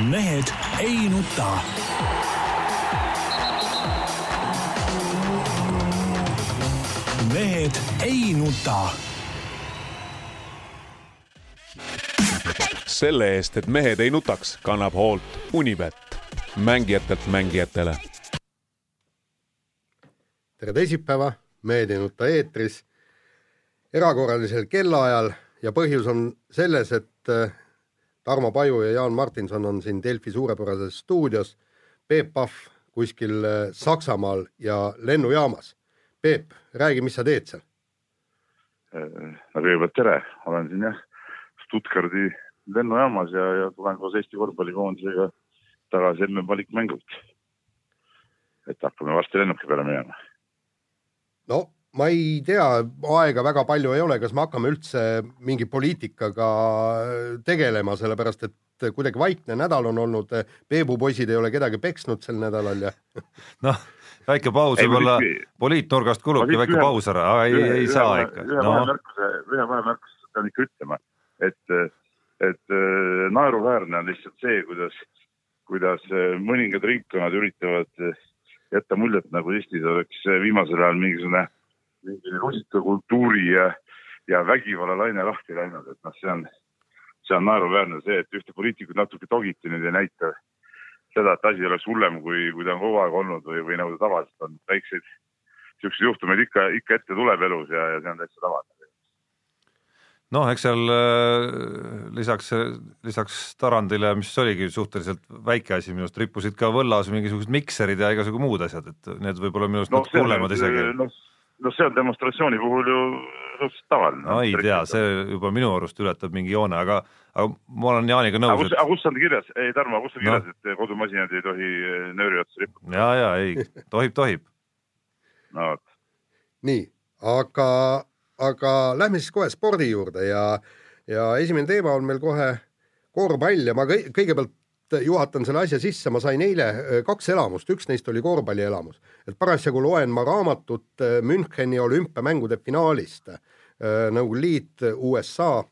mehed ei nuta. mehed ei nuta. selle eest, et mehed ei nutaks, kannab hoolt Unibet, mängijatelt mängijatele. tere teisipäeva, Mehed ei nuta eetris erakorralisel kellaajal ja põhjus on selles, et Tarmo Paju ja Jaan Martinson on siin Delfi suurepärases stuudios, Peep Pahv kuskil äh, Saksamaal ja lennujaamas. Peep, räägi, mis sa teed seal? no kõigepealt tere, olen siin jah, Stuttgardi lennujaamas ja, ja tulen koos Eesti korvpallikoondisega tagasi enne valikmängult. et hakkame varsti lennuki peale minema. no ma ei tea, aega väga palju ei ole, kas me hakkame üldse mingi poliitikaga tegelema, sellepärast et kuidagi vaikne nädal on olnud, Peebu poisid ei ole kedagi peksnud sel nädalal ja noh, väike paus võib-olla poliitnurgast kulubki väike paus ära, aga ei, ei saa ikka. ühe no. vahemärkuse, ühe vahemärkuse pean ikka ütlema, et, et naeruväärne on lihtsalt see, kuidas, kuidas mõningad ringkonnad üritavad jätta muljet, nagu Eestis oleks viimasel ajal mingisugune mingi rusikakultuuri ja, ja vägivallalaine lahti läinud, et noh, see on, see on naeruväärne see, et ühte poliitikut natuke togiti nüüd ei näita seda, et asi oleks hullem, kui, kui ta on kogu aeg olnud või, või nagu ta tavaliselt on. väikseid siukseid juhtumeid ikka, ikka ette tuleb elus ja, ja see on täitsa tavaline noh, eks seal äh, lisaks, lisaks Tarandile, mis oligi suhteliselt väike asi minu arust, rippusid ka võllas mingisugused mikserid ja igasugu muud asjad, et need võib-olla minu arust no, natuke hullemad isegi. noh, no see on demonstratsiooni puhul ju suhteliselt tavaline. no ei tea, see juba minu arust ületab mingi joone, aga, aga ma olen Jaaniga nõus. aga kus, on kirjas, ei Tarmo, kus on no. kirjas, et kodumasinad ei tohi eh, nööri otsa riputada? ja, ja ei, tohib, tohib. no vot. nii, aga, aga lähme siis kohe spordi juurde ja, ja esimene teema on meil kohe korvpall ja ma kõigepealt juhatan selle asja sisse, ma sain eile äh, kaks elamust, üks neist oli korvpallielamus. et parasjagu loen ma raamatut äh, Müncheni olümpiamängude finaalist, äh, Nõukogude Liit, USA.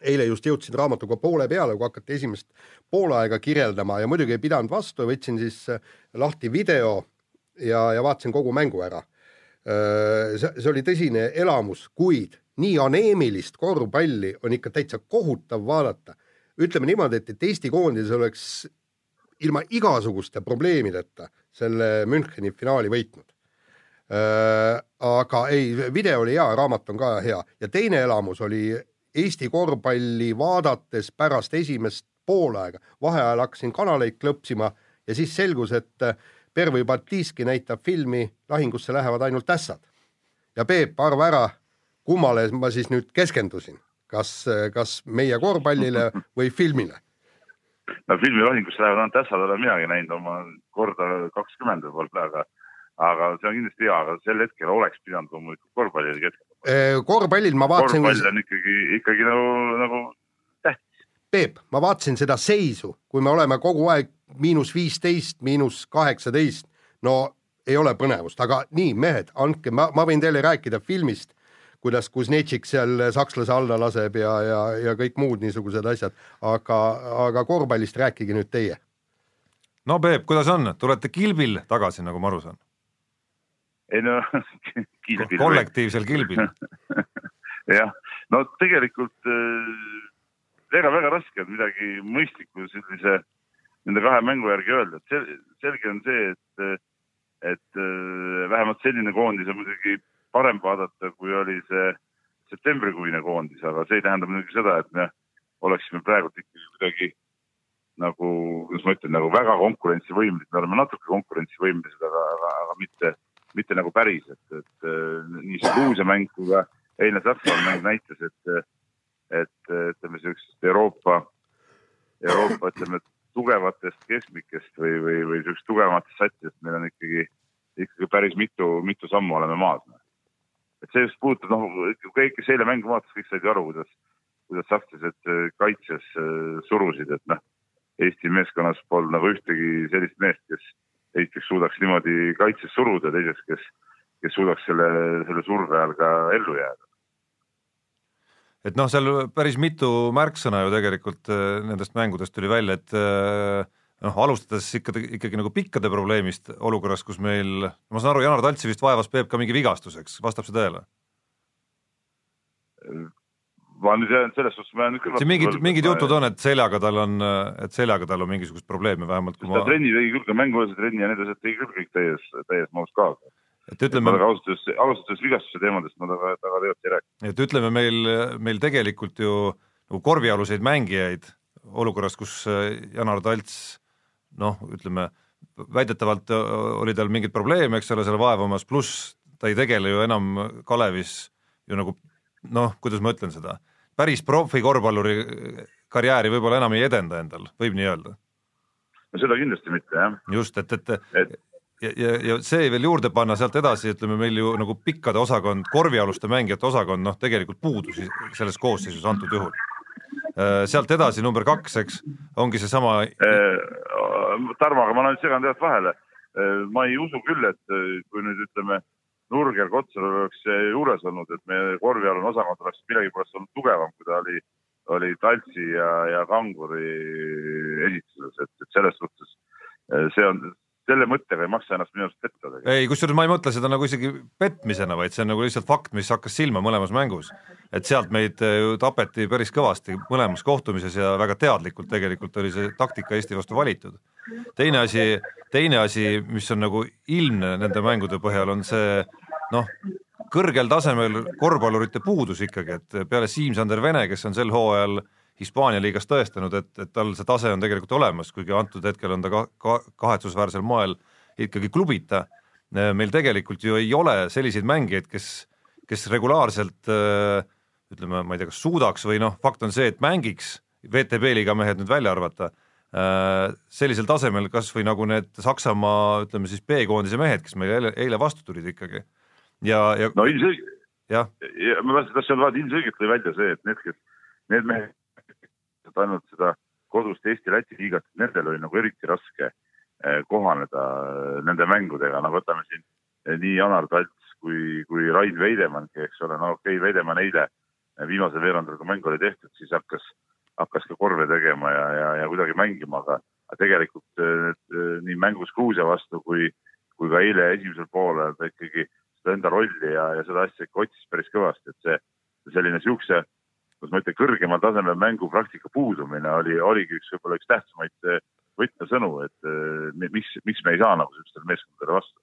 eile just jõudsin raamatuga poole peale, kui hakati esimest poolaega kirjeldama ja muidugi ei pidanud vastu, võtsin siis lahti video ja, ja vaatasin kogu mängu ära. see, see oli tõsine elamus, kuid nii aneemilist korvpalli on ikka täitsa kohutav vaadata ütleme niimoodi, et, et Eesti koondis oleks ilma igasuguste probleemideta selle Müncheni finaali võitnud äh,. aga ei, video oli hea, raamat on ka hea ja teine elamus oli Eesti korvpalli vaadates pärast esimest poolaega, vaheajal hakkasin kanaleid klõpsima ja siis selgus, et Pervõi Baltiiski näitab filmi Lahingusse lähevad ainult ässad. ja Peep, arva ära, kummale ma siis nüüd keskendusin kas, kas meie korvpallile või filmile? no filmi lahingusse lähevad ainult ässad, olen minagi näinud oma korda kakskümmend võib-olla, aga aga see on kindlasti hea, aga sel hetkel oleks pidanud loomulikult korvpallile keskenduma. korvpallil ma vaatasin. korvpall on ikkagi, ikkagi nagu, nagu tähtis. Peep, ma vaatasin seda seisu, kui me oleme kogu aeg miinus viisteist, miinus kaheksateist, no ei ole põnevust, aga nii, mehed, andke, ma, ma võin teile rääkida filmist kuidas Kuznetšik seal sakslase alla laseb ja, ja, ja kõik muud niisugused asjad, aga, aga korvpallist rääkige nüüd teie. no Peep, kuidas on, tulete kilbil tagasi, nagu ma aru saan? ei no kilbil. kollektiivsel kilbil jah, no tegelikult väga-väga äh, raske on midagi mõistlikku sellise nende kahe mängu järgi öelda, et sel, selge on see, et, et äh, vähemalt selline koondis on muidugi parem vaadata, kui oli see septembrikuine koondis, aga see ei tähenda muidugi seda, et me oleksime praegult ikkagi kuidagi nagu, kuidas ma ütlen, nagu väga konkurentsivõimelised, me oleme natuke konkurentsivõimelised, aga, aga, aga mitte, mitte nagu päris, et, et nii see Gruusia mäng kui ka eilne Saksamaa mäng näitas, et, et ütleme, siuksest Euroopa, Euroopa, ütleme, tugevatest keskmikest või, või, või siuksest tugevamatest satsidest meil on ikkagi, ikkagi päris mitu, mitu sammu oleme maas et see just puudutab, noh, kõik, kes eile mängu vaatas, kõik said ju aru, kuidas, kuidas sakslased äh, kaitses äh, surusid, et noh, Eesti meeskonnas polnud nagu ühtegi sellist meest, kes esiteks suudaks niimoodi kaitses suruda, teiseks, kes, kes suudaks selle, selle surve all ka ellu jääda. et noh, seal päris mitu märksõna ju tegelikult äh, nendest mängudest tuli välja, et äh, noh, alustades ikka, ikkagi nagu pikkade probleemist olukorras, kus meil, ma saan aru, Janar Taltsi vist vaevas Peep ka mingi vigastuseks, vastab see tõele? ma nüüd jään selles suhtes, ma jään nüüd küll siin mingid, mingid jutud on, et seljaga tal on, et seljaga tal on mingisugust probleemi, vähemalt kui ma trenni tegi küll, ka mänguväelse trenni ja nii edasi, et tegi küll kõik täies, täies mahus kaasa. et ütleme ausalt öeldes, ausalt öeldes vigastuse teemadest ma taga, taga tegelikult ei räägi. et ütleme, meil, meil tegelikult ju nagu korvialuseid mängijaid olukorras, kus Janar Talts noh, ütleme väidetavalt äh, oli tal mingeid probleeme, eks ole, seal vaevamas, pluss ta ei tegele ju enam Kalevis ju nagu noh, kuidas ma ütlen seda, päris profikorvpalluri karjääri võib-olla enam ei edenda endal, võib nii öelda? no seda kindlasti mitte, jah. just, et, et, et ja, ja, ja see veel juurde panna sealt edasi, ütleme meil ju nagu pikkade osakond, korvialuste mängijate osakond, noh, tegelikult puudus selles koosseisus antud juhul. Äh, sealt edasi number kaks, eks, ongi seesama äh, Tarmo, aga ma nüüd segan tead vahele. Äh, ma ei usu küll, et kui nüüd ütleme, Nurger Kotsar oleks juures olnud, et meie korvialune osakond oleks millegipärast olnud tugevam, kui ta oli, oli Taltsi ja, ja Kanguri esituses, et, et selles suhtes see on, selle mõttega ei maksa ennast minu arust petta. ei, kusjuures ma ei mõtle seda nagu isegi petmisena, vaid see on nagu lihtsalt fakt, mis hakkas silma mõlemas mängus. et sealt meid ju tapeti päris kõvasti mõlemas kohtumises ja väga teadlikult tegelikult oli see taktika Eesti vastu valitud. teine asi, teine asi, mis on nagu ilmne nende mängude põhjal, on see noh, kõrgel tasemel korvpallurite puudus ikkagi, et peale Siim-Sander Vene, kes on sel hooajal Hispaania liigas tõestanud, et, et tal see tase on tegelikult olemas, kuigi antud hetkel on ta ka, ka kahetsusväärsel moel ikkagi klubita. meil tegelikult ju ei ole selliseid mängijaid, kes, kes regulaarselt ütleme, ma ei tea, kas suudaks või noh, fakt on see, et mängiks, VTB liiga mehed nüüd välja arvata, sellisel tasemel kas või nagu need Saksamaa, ütleme siis B-koondise mehed, kes meil eile, eile vastu tulid ikkagi ja, ja no ilmselgelt, ja ma tahtsin vaadata, ilmselgelt tõi välja see, et need, kes, need mehed, kes ainult seda kodust Eesti-Läti liigat, nendel oli nagu eriti raske eh, kohaneda eh, nende mängudega, no võtame siin eh, nii Janar Talts kui, kui Rain Veidemannki, eks ole, no okei okay,, Veidemann eile viimasel veerandil, kui mäng oli tehtud, siis hakkas, hakkas ka korve tegema ja, ja, ja kuidagi mängima, aga, tegelikult nii mängus Gruusia vastu kui, kui ka eile esimesel poolel ta ikkagi seda enda rolli ja, ja seda asja ikka otsis päris kõvasti, et see selline siukse, kuidas ma ütlen, kõrgemal tasemel mängupraktika puudumine oli, oligi üks võib-olla üks tähtsamaid võtmesõnu, et miks, miks me ei saa nagu sellistele meeskondadele vastu.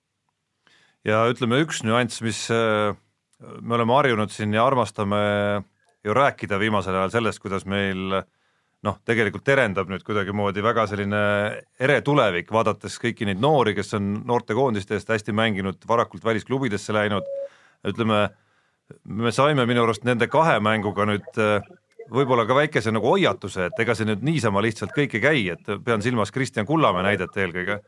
ja ütleme, üks nüanss, mis me oleme harjunud siin ja armastame ju rääkida viimasel ajal sellest, kuidas meil noh, tegelikult terendab nüüd kuidagimoodi väga selline ere tulevik, vaadates kõiki neid noori, kes on noortekoondiste eest hästi mänginud, varakult välisklubidesse läinud, ütleme, me saime minu arust nende kahe mänguga nüüd võib-olla ka väikese nagu hoiatuse, et ega see nüüd niisama lihtsalt kõik ei käi, et pean silmas Kristjan Kullamäe näidet eelkõige,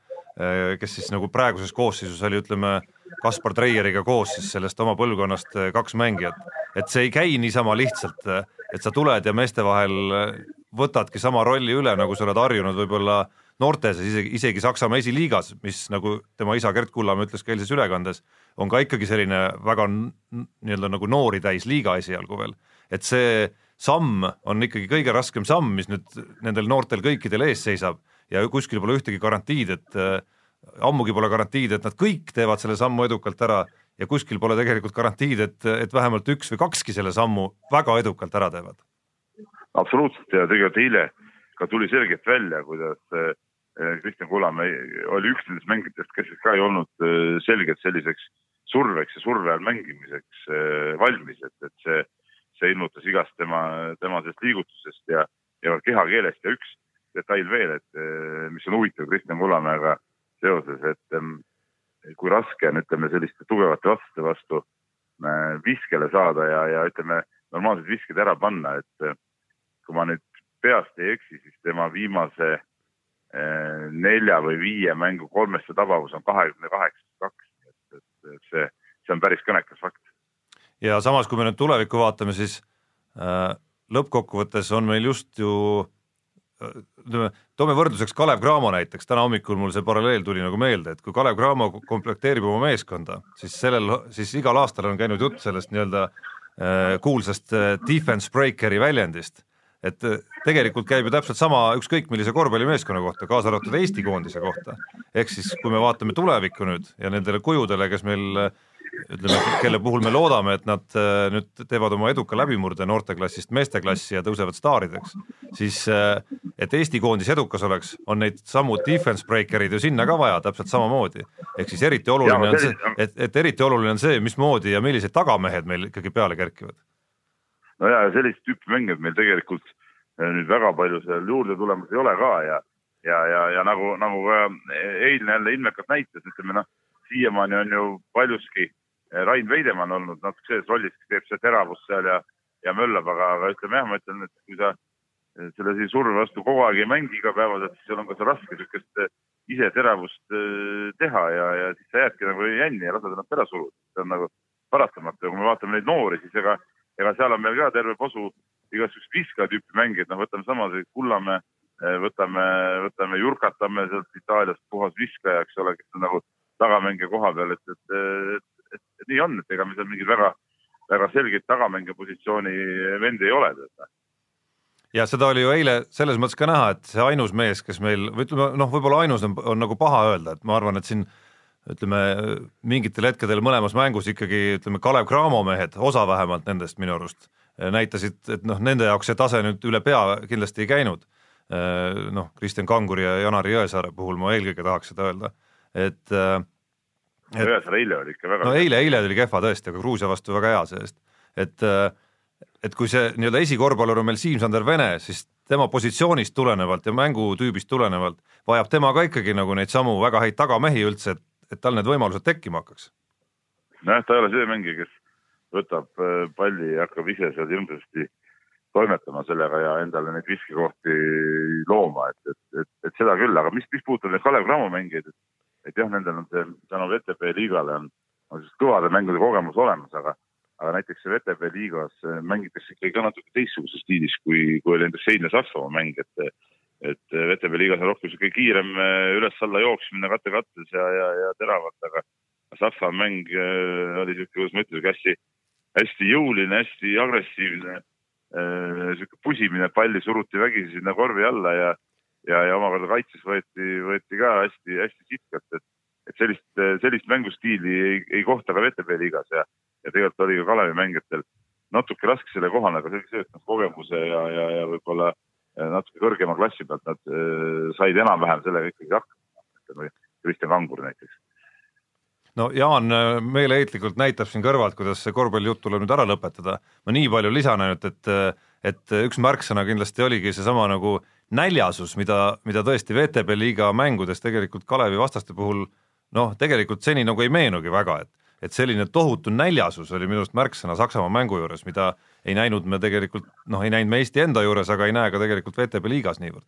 kes siis nagu praeguses koosseisus oli, ütleme, Kaspar Treieriga koos siis sellest oma põlvkonnast kaks mängijat, et see ei käi niisama lihtsalt, et sa tuled ja meeste vahel võtadki sama rolli üle, nagu sa oled harjunud võib-olla noortes, isegi, isegi Saksamaa esiliigas, mis nagu tema isa Gerd Kullamäe ütles ka eilses ülekandes, on ka ikkagi selline väga nii-öelda nagu noori täis liiga esialgu veel. et see samm on ikkagi kõige raskem samm, mis nüüd nendel noortel kõikidel ees seisab. Ja kuskil pole ühtegi garantiid, et äh, ammugi pole garantiid, et nad kõik teevad selle sammu edukalt ära. Ja kuskil pole tegelikult garantiid, et, et vähemalt üks või kakski selle sammu väga edukalt ära teevad. Absoluutselt. Ja tegelikult eile ka tuli selgelt välja, kuidas eh, Kristjan Kullamäe oli üks nendest mängijatest, kes ka ei olnud eh, selgelt selliseks surveks ja surve all mängimiseks eh, valmis, et, et see, see ilmutas igast tema, tema sellest liigutusest ja, ja kehakeelest. Ja üks detail veel, et mis on huvitav Kristjan Kullamäega seoses, et kui raske on, ütleme, selliste tugevate vastuste vastu viskele saada ja, ja ütleme, normaalsed visked ära panna, et kui ma nüüd peast ei eksi, siis tema viimase nelja või viie mängu kolmeste tabavus on kahekümne kaheksa, kaks, et, see, see on päris kõnekas fakt. ja samas, kui me nüüd tulevikku vaatame, siis äh, lõppkokkuvõttes on meil just ju äh, ütleme, toome võrdluseks Kalev Cramo näiteks, täna hommikul mul see paralleel tuli nagu meelde, et kui Kalev Cramo komplekteerib oma meeskonda, siis sellel, siis igal aastal on käinud jutt sellest nii-öelda äh, kuulsast äh, defense breaker'i väljendist. Et äh, tegelikult käib ju täpselt sama ükskõik millise korvpallimeeskonna kohta, kaasa arvatud Eesti koondise kohta. ehk siis, kui me vaatame tulevikku nüüd ja nendele kujudele, kes meil äh, ütleme, kelle puhul me loodame, et nad äh, nüüd teevad oma eduka läbimurde noorteklassist meesteklassi ja tõusevad staarideks, siis et Eesti koondis edukas oleks, on neid samu defense breaker'id ju sinna ka vaja täpselt samamoodi. ehk siis eriti oluline on see, et, et eriti oluline on see, mismoodi ja millised tagamehed meil ikkagi peale kerkivad. No ja, sellist tüüpi mängijad meil tegelikult äh, nüüd väga palju seal juurde tulemas ei ole ka ja, ja, ja, ja nagu, nagu ka eilne jälle ilmekalt näitas, ütleme noh, siiamaani on ju paljuski Eh, Rain Veidemann olnud natuke selles rollis, kes teeb seda teravust seal ja, ja möllab, aga, aga ütleme jah, ma ütlen, et kui sa eh, selle surve vastu kogu aeg ei mängi igapäevaselt, siis seal on ka see raske niisugust ise teravust teha ja, ja siis sa jäädki nagu jänni ja lased ennast ära suruda. see on nagu paratamatu ja kui me vaatame neid noori, siis ega, ega seal on meil ka terve posu igasugust viskaja tüüpi mängijaid, noh, võtame samamoodi Kullamäe, võtame, võtame Jurkatamme sealt Itaaliast, puhas viskaja, eks ole, kes on nagu tagamängija koha peal, et, et, et et, et nii on, et ega meil seal mingeid väga, väga selgeid tagamängija positsiooni vendi ei ole. ja seda oli ju eile selles mõttes ka näha, et see ainus mees, kes meil või ütleme noh, võib-olla ainus on, on nagu paha öelda, et ma arvan, et siin ütleme mingitel hetkedel mõlemas mängus ikkagi ütleme, Kalev Cramo mehed, osa vähemalt nendest minu arust näitasid, et noh, nende jaoks see tase nüüd üle pea kindlasti ei käinud. noh, Kristjan Kanguri ja Janari Jõesaare puhul ma eelkõige tahaks seda öelda, et et.... Jõesaar eile oli ikka väga. no eile, eile oli kehva tõesti, aga Gruusia vastu väga hea see-eest, et et kui see nii-öelda esikorvpallur on meil Siim-Sander Vene, siis tema positsioonist tulenevalt ja mängutüübist tulenevalt vajab tema ka ikkagi nagu neid samu väga häid tagamehi üldse, et, et tal need võimalused tekkima hakkaks. nojah, ta ei ole see mängija, kes võtab äh, palli ja hakkab ise seal hirmsasti toimetama sellega ja endale neid viskekohti looma, et, et, et, et seda küll, aga mis, mis puudutab neid Kalev Cramo mängijaid, et et jah, nendel on see tänu VTB liigale on, on siis kõvade mängude kogemus olemas, aga, aga näiteks VTB liigas äh, mängitakse ikkagi ka natuke teistsuguses stiilis, kui, kui oli näiteks eilne Saksamaa mäng, et et VTB liigas on rohkem niisugune kiirem äh, üles-alla jooksmine katte kattes ja, ja, ja teravalt, aga Saksa mäng äh, oli niisugune, kuidas ma ütlen, hästi, hästi jõuline, hästi agressiivne, niisugune pusimine, palli suruti vägisi sinna korvi alla ja ja, ja omakorda kaitses võeti, võeti ka hästi-hästi sitkalt, et, et sellist, sellist mängustiili ei, ei kohta ka VTB liigas ja, ja tegelikult oli ka Kalevi mängijatel natuke raske selle kohane, aga see see, kogemuse ja, ja, ja võib-olla natuke kõrgema klassi pealt nad äh, said enam-vähem sellega ikkagi hakkama. Kristjan Kangur näiteks no Jaan meeleheitlikult näitab siin kõrvalt, kuidas see korvpallijutt tuleb nüüd ära lõpetada. ma nii palju lisan ainult, et, et üks märksõna kindlasti oligi seesama nagu näljasus, mida, mida tõesti VTB liiga mängudes tegelikult Kalevi vastaste puhul noh, tegelikult seni nagu ei meenugi väga, et et selline tohutu näljasus oli minu arust märksõna Saksamaa mängu juures, mida ei näinud me tegelikult noh, ei näinud me Eesti enda juures, aga ei näe ka tegelikult VTB liigas niivõrd.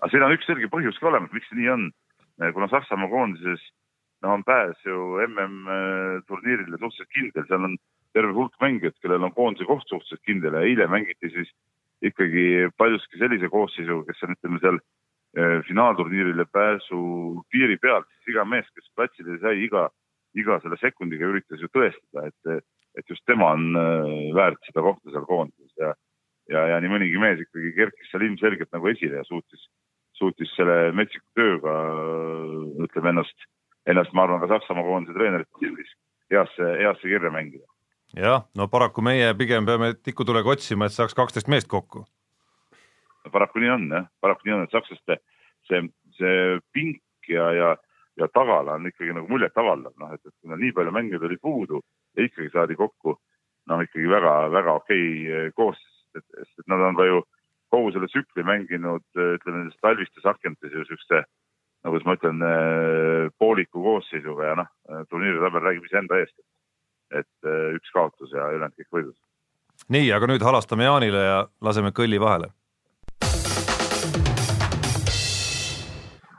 aga siin on üks selge põhjus ka olemas, miks see nii on. kuna Saksamaa koondises noh, on pääs ju MM-turniirile suhteliselt kindel, seal on terve hulk mängijaid, kellel on koondise koht suhteliselt kindel ja eile mängiti siis ikkagi paljuski sellise koosseisuga, kes on, ütleme seal eh, finaalturniirile pääsu piiri peal, siis iga mees, kes platsile sai, iga, iga selle sekundiga üritas ju tõestada, et, et just tema on eh, väärt seda kohta seal koondises ja, ja, ja nii mõnigi mees ikkagi kerkis seal ilmselgelt nagu esile ja suutis, suutis selle metsiku tööga, ütleme ennast, ennast, ma arvan, ka Saksamaa koondise treenerite silmis heasse, heasse kirja mängida jah, no paraku meie pigem peame tikutulega otsima, et saaks kaksteist meest kokku. paraku nii on jah, paraku nii on, et sakslaste see, see pink ja, ja, ja tagala on ikkagi nagu muljetavaldav, noh, et, et kui neil nii palju mängijaid oli puudu ja ikkagi saadi kokku noh, ikkagi väga-väga okei okay koosseis, et, et nad on ka ju kogu selle tsükli mänginud, ütleme nendes talvistes akentes ju siukse nagu ma ütlen, pooliku koosseisuga ja noh, turniiritabel räägib iseenda eest et üks kaotus ja ülejäänud kõik võidud. nii, aga nüüd halastame Jaanile ja laseme kõlli vahele.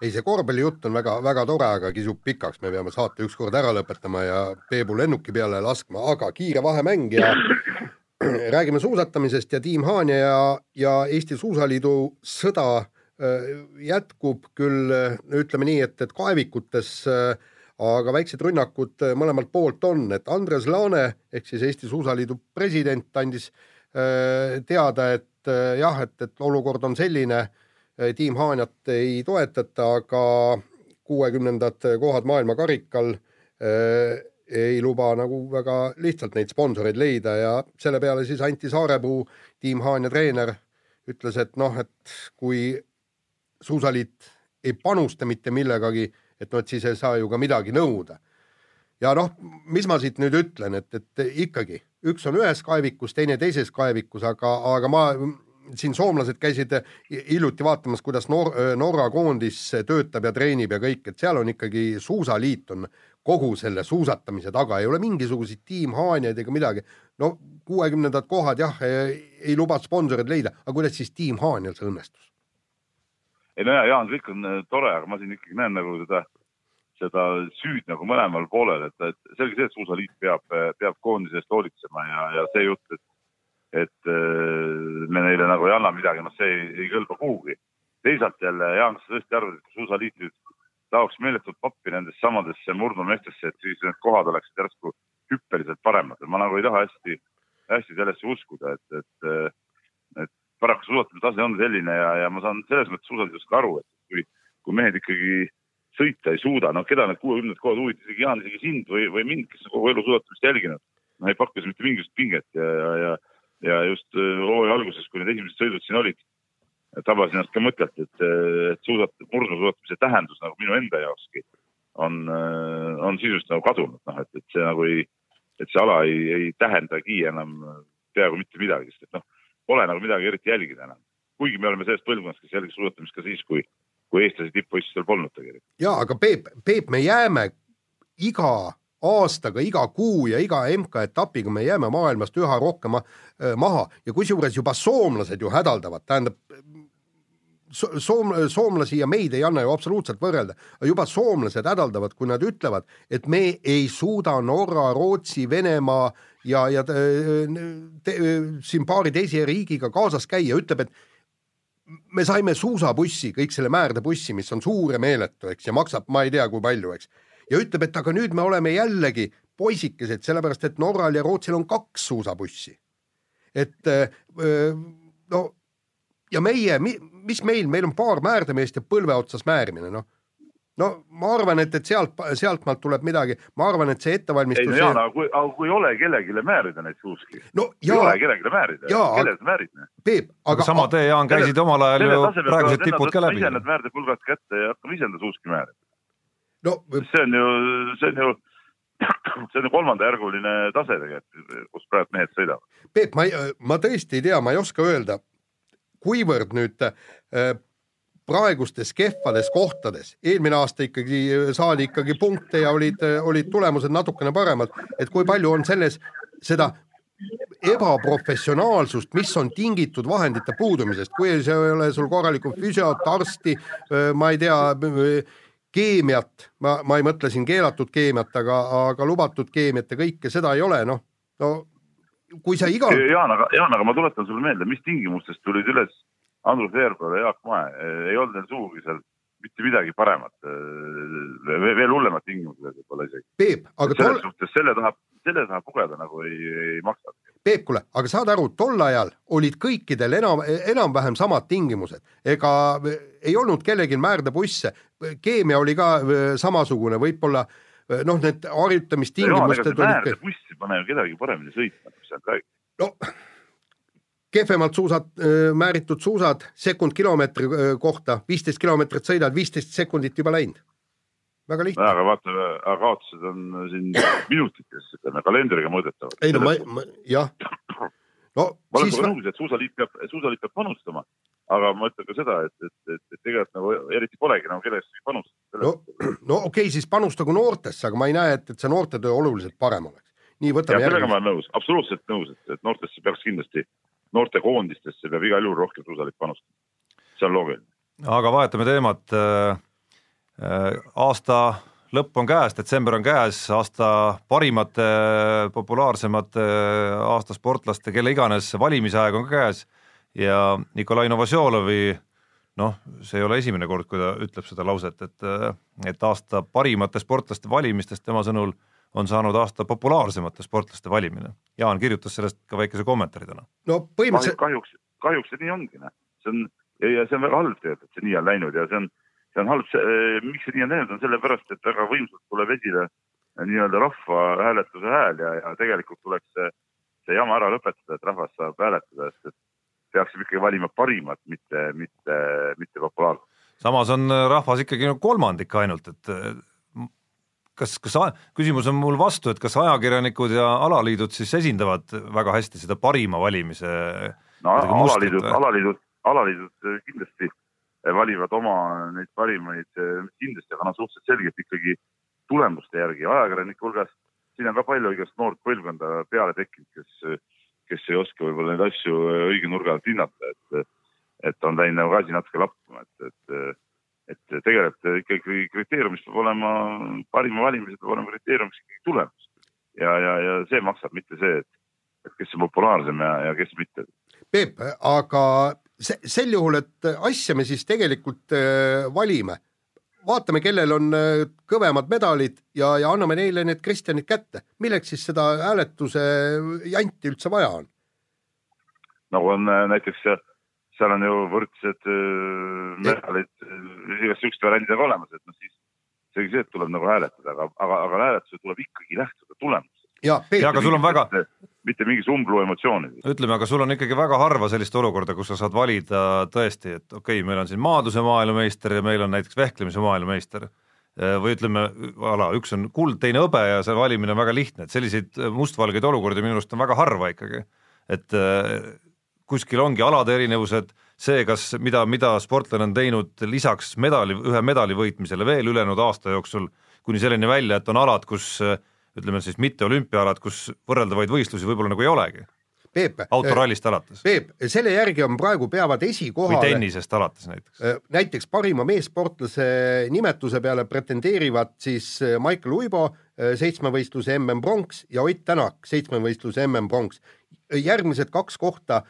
Ei, see korvpallijutt on väga-väga tore, aga kisub pikaks, me peame saate ükskord ära lõpetama ja Peebu lennuki peale laskma, aga kiire vahemäng ja räägime suusatamisest ja Tiim Haanja ja, ja Eesti Suusaliidu sõda äh, jätkub küll ütleme nii, et, et kaevikutes äh, aga väiksed rünnakud äh, mõlemalt poolt on, et Andres Laane ehk siis Eesti Suusaliidu president andis äh, teada, et äh, jah, et, et olukord on selline, tiim Haanjat ei toetata, aga kuuekümnendad kohad maailmakarikal ei luba nagu väga lihtsalt neid sponsoreid leida ja selle peale siis Anti Saarepuu, tiim Haanja treener, ütles, et noh, et kui suusaliit ei panusta mitte millegagi, et noh, et siis ei saa ju ka midagi nõuda. ja noh, mis ma siit nüüd ütlen, et, et ikkagi üks on ühes kaevikus, teine teises kaevikus, aga, aga ma siin soomlased käisid hiljuti vaatamas, kuidas Nor-, Norra koondis töötab ja treenib ja kõik, et seal on ikkagi suusaliit on kogu selle suusatamise taga, ei ole mingisuguseid tiimhaaniaid ega midagi. no kuuekümnendad kohad jah, ei luba sponsoreid leida, aga kuidas siis tiim Haanjal see õnnestus? ei no ja, Jaan, kõik on äh, tore, aga ma siin ikkagi näen nagu seda, seda süüd nagu mõlemal poolel, et, et selge see, et suusaliit peab, äh, peab koondise eest hoolitsema ja, ja see jutt, et, et äh, me neile nagu ei anna midagi, noh, see ei, ei kõlba kuhugi. teisalt jälle, Jaan, kas sa tõesti arvad, et kui suusaliit nüüd taoks meeletult pappi nendesse samadesse murdumeestesse, et siis need kohad oleksid järsku hüppeliselt paremad, ma nagu ei taha hästi, hästi sellesse uskuda, et, et paraku suusatamise tase on selline ja, ja ma saan selles mõttes suusatamisest ka aru, et kui, kui mehed ikkagi sõita ei suuda, no keda need kuuekümnendad kohad huvitasid, isegi Jaan, isegi sind või, või mind, kes on kogu elu suusatamist jälginud, no ei pakku see mitte mingisugust pinget ja, ja, ja, ja just äh, hooaja alguses, kui need esimesed sõidud siin olid, tabasin ennast ka mõttelt, et, et suusat-, murdusuusatamise tähendus nagu minu enda jaokski on, äh, on sisuliselt nagu kadunud, noh, et, et see nagu ei, et see ala ei, ei tähendagi enam peaaegu mitte midagi, sest et noh, pole nagu midagi eriti jälgida enam. kuigi me oleme sellest põlvkonnast, kes jälgis suusatamist ka siis, kui, kui eestlasi tippvõistlustel polnud tegelikult. ja aga Peep, Peep, me jääme iga aastaga, iga kuu ja iga MK-etapiga me jääme maailmast üha rohkem maha ja kusjuures juba soomlased ju hädaldavad, tähendab soom-, soomlasi ja meid ei anna ju absoluutselt võrrelda, juba soomlased hädaldavad, kui nad ütlevad, et me ei suuda Norra, Rootsi, Venemaa ja, ja te, te, siin paari teise riigiga kaasas käia, ütleb, et me saime suusabussi, kõik selle määrdebussi, mis on suur ja meeletu, eks, ja maksab ma ei tea, kui palju, eks. Ja ütleb, et aga nüüd me oleme jällegi poisikesed, sellepärast et Norral ja Rootsil on kaks suusabussi. et no ja meie, mis meil, meil on paar määrdemeest ja põlve otsas määrimine, noh no ma arvan, et, et sealt, sealtmaalt tuleb midagi, ma arvan, et see ettevalmistus. ei no Jaan, aga kui, aga kui ei ole kellelegi määrida neid suuski no,, ei ole kellelegi määrida, kellele sa määrid? Peep, aga. sama tee, Jaan, käisid omal ajal ju praegused tipud ka läbi. ise need määrdepuulgad kätte ja hakkame ise enda suuski määrima. No see on ju, see on ju, see on ju kolmandajärguline tase tegelikult, kus praegu mehed sõidavad. Peep, ma ma tõesti ei tea, ma ei oska öelda, kuivõrd nüüd äh, praegustes kehvades kohtades, eelmine aasta ikkagi saadi ikkagi punkte ja olid, olid tulemused natukene paremad, et kui palju on selles seda ebaprofessionaalsust, mis on tingitud vahendite puudumisest, kui ei ole sul korralikku füsiot, arsti, ma ei tea, keemiat, ma, ma ei mõtle siin keelatud keemiat, aga, aga lubatud keemiat ja kõike seda ei ole, noh, no kui sa igal. Jaan, aga Jaan, aga ma tuletan sulle meelde, mis tingimustest tulid üles Andrus Veerpalu ja Jaak Mae, ei olnud neil sugugi seal mitte midagi paremat, veel hullemad tingimused võib-olla isegi. Peep, aga selles tol... suhtes selle taha, selle taha pugeda nagu ei, ei maksa. Peep, kuule, aga saad aru, tol ajal olid kõikidel enam, enam-vähem samad tingimused, ega ei olnud kellelgi määrdebusse, keemia oli ka samasugune, võib-olla noh, need harjutamistingimused olid. määrdebuss ei pane ju kedagi paremini sõitma, mis sa räägid. no kehvemalt suusad, määritud suusad sekund kilomeetri kohta, viisteist kilomeetrit sõidad, viisteist sekundit juba läinud. Väga lihtne. aga vaata, aga kaotused on siin minutites, ütleme kalendriga mõõdetavad. ei no ma, ma jah. no ma olen sinuga nõus, et suusaliit peab, suusaliit peab panustama, aga ma ütlen ka seda, et, et, et, et tegelikult nagu eriti polegi nagu kellestki panustada. no, no okei okay,, siis panustagu noortesse, aga ma ei näe, et, et see noortetöö oluliselt parem oleks. nii, võtame järgmise. sellega ma olen nõus, absoluutselt nõus, et, et noortesse peaks kindlasti noortekoondistesse peab igal juhul rohkem suusalik panustama, see on loogiline. aga vahetame teemat. Äh, aasta lõpp on käes, detsember on käes, aasta parimate, populaarsemate aasta sportlaste, kelle iganes valimisaeg on ka käes ja Nikolai Novosjolovi noh, see ei ole esimene kord, kui ta ütleb seda lauset, et, et aasta parimate sportlaste valimistest tema sõnul on saanud aasta populaarsemate sportlaste valimine. Jaan kirjutas sellest ka väikese kommentaari täna. no põhimõtteliselt kahjuks, kahjuks see nii ongi, noh, see on ja, ja see on väga halb tegelikult, et see nii on läinud ja see on, see on halb, miks see nii on läinud, on sellepärast, et väga võimsalt tuleb esile nii-öelda rahvahääletuse hääl ja, ja tegelikult tuleks see, see jama ära lõpetada, et rahvas saab hääletada, sest et peaksime ikkagi valima parimat, mitte, mitte, mitte populaarset. samas on rahvas ikkagi nagu kolmandik ainult, et kas, kas küsimus on mul vastu, et kas ajakirjanikud ja alaliidud siis esindavad väga hästi seda parima valimise no alaliidud, alaliidud, alaliidud kindlasti valivad oma neid parimaid kindlasti, aga noh, suhteliselt selgelt ikkagi tulemuste järgi, ajakirjanike hulgas, siin on ka palju igast noort põlvkonda peale tekkinud, kes, kes ei oska võib-olla neid asju õige nurga alt hinnata, et, et on läinud nagu asi natuke lappama, et, et et tegelikult ikkagi kriteeriumis peab olema, parima valimisel peab olema kriteeriumiks ikkagi tulemus. ja, ja, ja see maksab, mitte see, et, et kes on populaarsem ja, ja kes mitte. Peep, aga se sel juhul, et asja me siis tegelikult äh, valime, vaatame, kellel on äh, kõvemad medalid ja, ja anname neile need Kristjanid kätte. milleks siis seda hääletuse janti üldse vaja on? nagu on äh, näiteks seal on ju võrdsed äh, medalid, äh, igasugused variandid on olemas, et noh, siis selge see, et tuleb nagu hääletada, aga, aga, aga hääletusel tuleb ikkagi lähtuda tulemusest. Ja, ja, aga sul on väga mitte mingi sumblu emotsioonid. ütleme, aga sul on ikkagi väga harva sellist olukorda, kus sa saad valida tõesti, et okei okay,, meil on siin maadluse maailmameister ja meil on näiteks vehklemise maailmameister äh, või ütleme, ala, üks on kuld, teine hõbe ja see valimine on väga lihtne, et selliseid mustvalgeid olukordi minu arust on väga harva ikkagi. et kuskil ongi alade erinevused, see, kas, mida, mida sportlane on teinud lisaks medali, ühe medali võitmisele veel ülejäänud aasta jooksul, kuni selleni välja, et on alad, kus ütleme siis mitte olümpiaalad, kus võrreldavaid võistlusi võib-olla nagu ei olegi. Peep, autorallist alates. Peep, selle järgi on praegu peavad esikohale või tennisest alates näiteks. näiteks parima meessportlase nimetuse peale pretendeerivad siis Michael Uibo, seitsmevõistluse mm pronks ja Ott Tänak, seitsmevõistluse mm pronks järgmised kaks kohta,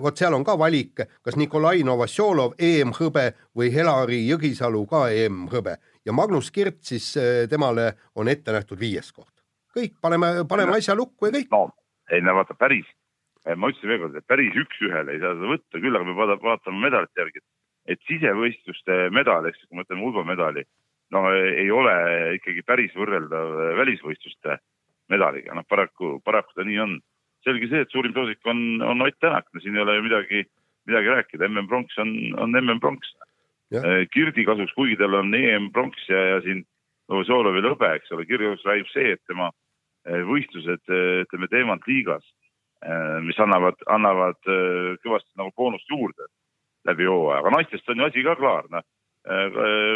vot seal on ka valik, kas Nikolai Novosjolov EM-hõbe või Helari Jõgisalu ka EM-hõbe ja Magnus Kirt siis temale on ette nähtud viies koht. Kõik, paneme, paneme asja lukku ja kõik. no ei no vaata päris, äh, ma ütlesin veel kord, et päris üks-ühele ei saa seda võtta, küll aga peab vaatama medalite järgi, et sisevõistluste medal, ehk siis kui me võtame ulbamedali, no ei ole ikkagi päris võrreldav välisvõistluste medaliga, noh paraku, paraku ta nii on selge see, et suurim soosik on, on Ott Tänak, no siin ei ole ju midagi, midagi rääkida, mm pronks on, on mm pronks. Äh, Kirdi kasuks, kuigi tal on EM pronks ja, ja siin Novosjolovil hõbe, eks ole, Kirdi kasuks räägib see, et tema võistlused, äh, ütleme, teemantliigas, mis annavad, annavad kõvasti nagu boonust juurde läbi hooaja, aga naistest on ju asi ka klaar, noh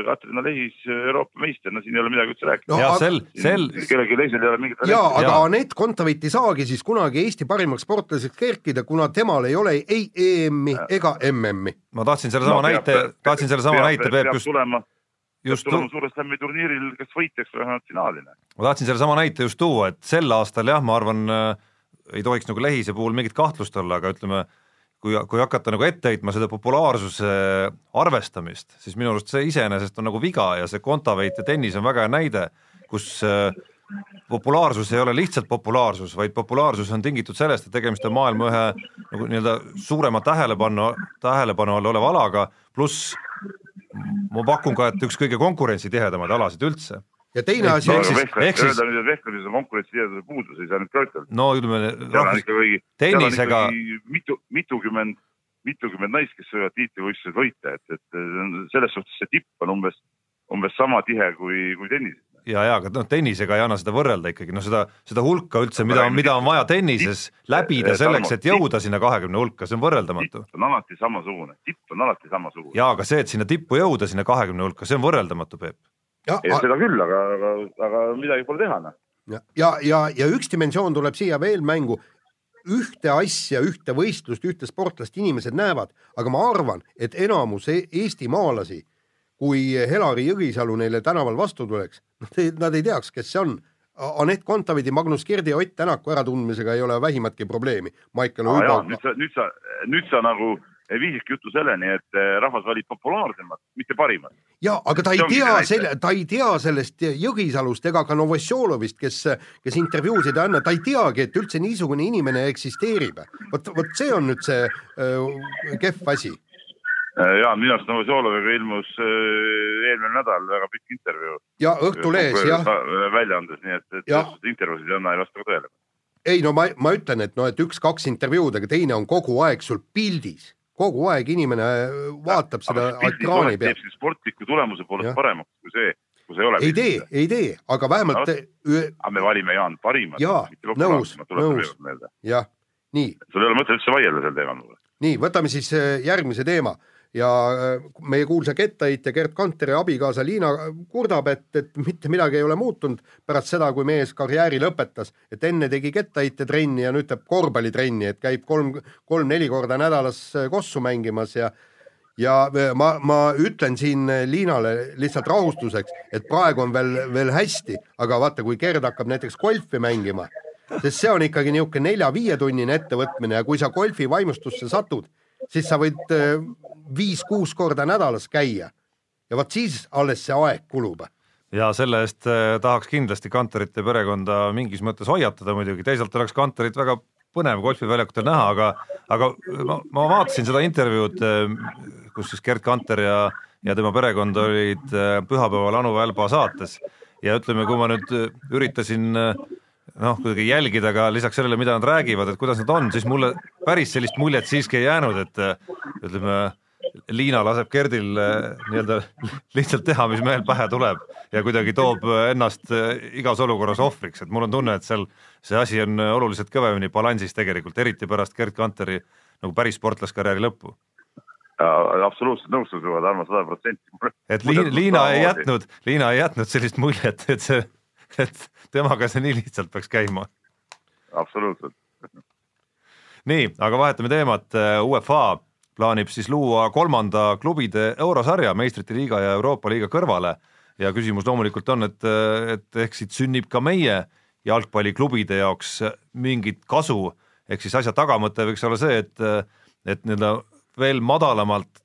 Katrina Lehis Euroopa meister, no siin ei ole midagi üldse rääkida no,. sel, sel. kellelgi teisel ei ole mingit. ja, aga Anett Kontaveit ei saagi siis kunagi Eesti parimaks sportlaseks kerkida, kuna temal ei ole ei EM-i ega MM-i. ma tahtsin sellesama no, näite, tahtsin sellesama näite, Peep, just. tulema, just tulema suure slam'i turniiril, kes võitjaks või vähemalt finaali. ma tahtsin sellesama näite just tuua, et sel aastal jah, ma arvan äh,, ei tohiks nagu Lehise puhul mingit kahtlust olla, aga ütleme kui, kui hakata nagu ette heitma seda populaarsuse arvestamist, siis minu arust see iseenesest on nagu viga ja see Kontaveit ja tennis on väga hea näide, kus äh, populaarsus ei ole lihtsalt populaarsus, vaid populaarsus on tingitud sellest, et tegemist on maailma ühe nagu nii-öelda suurema tähelepanu, tähelepanu all oleva alaga, pluss ma pakun ka, et üks kõige konkurentsitihedamaid alasid üldse ja teine asi no, ehk siis, ehk siis öelda nüüd, et vehklemises on konkurentsitiheduse puudus, ei saa nüüd ka ütelda. no ütleme rahvus-, tennisega mitu, mitukümmend, mitukümmend naist, kes võivad tiitlivõistlused võita, et, et selles suhtes see tipp on umbes, umbes sama tihe kui, kui tennises ja, ja aga noh, tennisega ei anna seda võrrelda ikkagi, noh, seda, seda hulka üldse, mida, mida on vaja tennises läbida selleks, et jõuda sinna kahekümne hulka, see on võrreldamatu. tipp on alati samasugune, tipp on alati samasugune. jaa, aga see, et sinna tippu jõuda, sinna kahekümne hulka, see on võrreldamatu, Peep ja, seda küll, aga, aga, aga midagi pole teha, noh. ja, ja, ja, ja üks dimensioon tuleb siia veel mängu. ühte asja, ühte võistlust, ühte sportlast inimesed näevad, aga ma arvan, et enamus e-, eestimaalasi, kui Helari Jõgisalu neile tänaval vastu tuleks, nad ei, nad ei teaks, kes see on. Anett Kontaveidi, Magnus Kirdi ja Ott Tänaku äratundmisega ei ole vähimatki probleemi. Michael Uibo. nüüd sa, nüüd sa, nüüd sa nagu viisidki jutu selleni, et eh, rahvas valib populaarsemat, mitte parimat. ja aga ta ei tea selle, ta ei tea sellest Jõgisalust ega ka Novosjolovist, kes, kes intervjuusid ei anna, ta ei teagi, et üldse niisugune inimene eksisteerib. vot, vot see on nüüd see äh, kehv asi. Jaan, minu arust Novosjoloviga ilmus eh, eelmine nädal väga pikk intervjuu. ja Õhtulehes jah, väljaandes, nii et, et intervjuusid ei anna, ei vasta ka tõele. ei no ma, ma ütlen, et noh, et üks-kaks intervjuud, aga teine on kogu aeg sul pildis, kogu aeg inimene äh, vaatab seda ekraani peal teeb. siis sportliku tulemuse poolest paremaks kui see, kui see ei ole. ei tee, ei tee, aga vähemalt ühe- aga me valime, Jaan, parimat. Jaa, nõus, nõus. jah, nii sul ei ole mõtet üldse vaielda sel teemal. nii, võtame siis äh, järgmise teema ja äh, meie kuulsa kettaheitja Gerd Kanteri abikaasa Liina kurdab, et, et mitte midagi ei ole muutunud pärast seda, kui mees karjääri lõpetas, et enne tegi kettaheitjatrenni ja nüüd teeb korvpallitrenni, et käib kolm, kolm-neli korda nädalas äh, kossu mängimas ja ja äh, ma, ma ütlen siin äh, Liinale lihtsalt rahustuseks, et praegu on veel, veel hästi, aga vaata, kui Gerd hakkab näiteks golfi mängima, sest see on ikkagi niisugune nelja-viietunnine ettevõtmine ja kui sa golfi vaimustusse satud, siis sa võid äh, viis-kuus korda nädalas käia. Ja vot siis alles see aeg kulub. ja selle eest eh, tahaks kindlasti Kanterite perekonda mingis mõttes hoiatada muidugi, teisalt oleks Kanterit väga põnev golfiväljakutel näha, aga aga ma, ma vaatasin seda intervjuud, kus siis Gerd Kanter ja ja tema perekond olid pühapäeval Anu Välba saates. Ja ütleme, kui ma nüüd üritasin eh, noh, kuidagi jälgida ka lisaks sellele, mida nad räägivad, et kuidas nad on, siis mulle päris sellist muljet siiski ei jäänud, et ütleme, Liina laseb Gerdil eh, nii-öelda lihtsalt teha, mis mehel pähe tuleb ja kuidagi toob ennast eh, igas olukorras ohvriks, et mul on tunne, et seal see asi on oluliselt kõvemini balansis tegelikult, eriti pärast Gerd Kanteri nagu päris sportlaskarjääri lõppu. absoluutselt nõustun sinuga, Tarmo, sada protsenti. et Liina, Liina ei jätnud, Liina ei jätnud sellist muljet, et see, et temaga see nii lihtsalt peaks käima. Absoluutselt. nii, aga vahetame teemat, UEFA plaanib siis luua kolmanda klubide eurosarja meistrite liiga ja Euroopa liiga kõrvale. Ja küsimus loomulikult on, et, et ehk siit sünnib ka meie jalgpalliklubide jaoks mingit kasu, ehk siis asja tagamõte võiks olla see, et, et nii-öelda veel madalamalt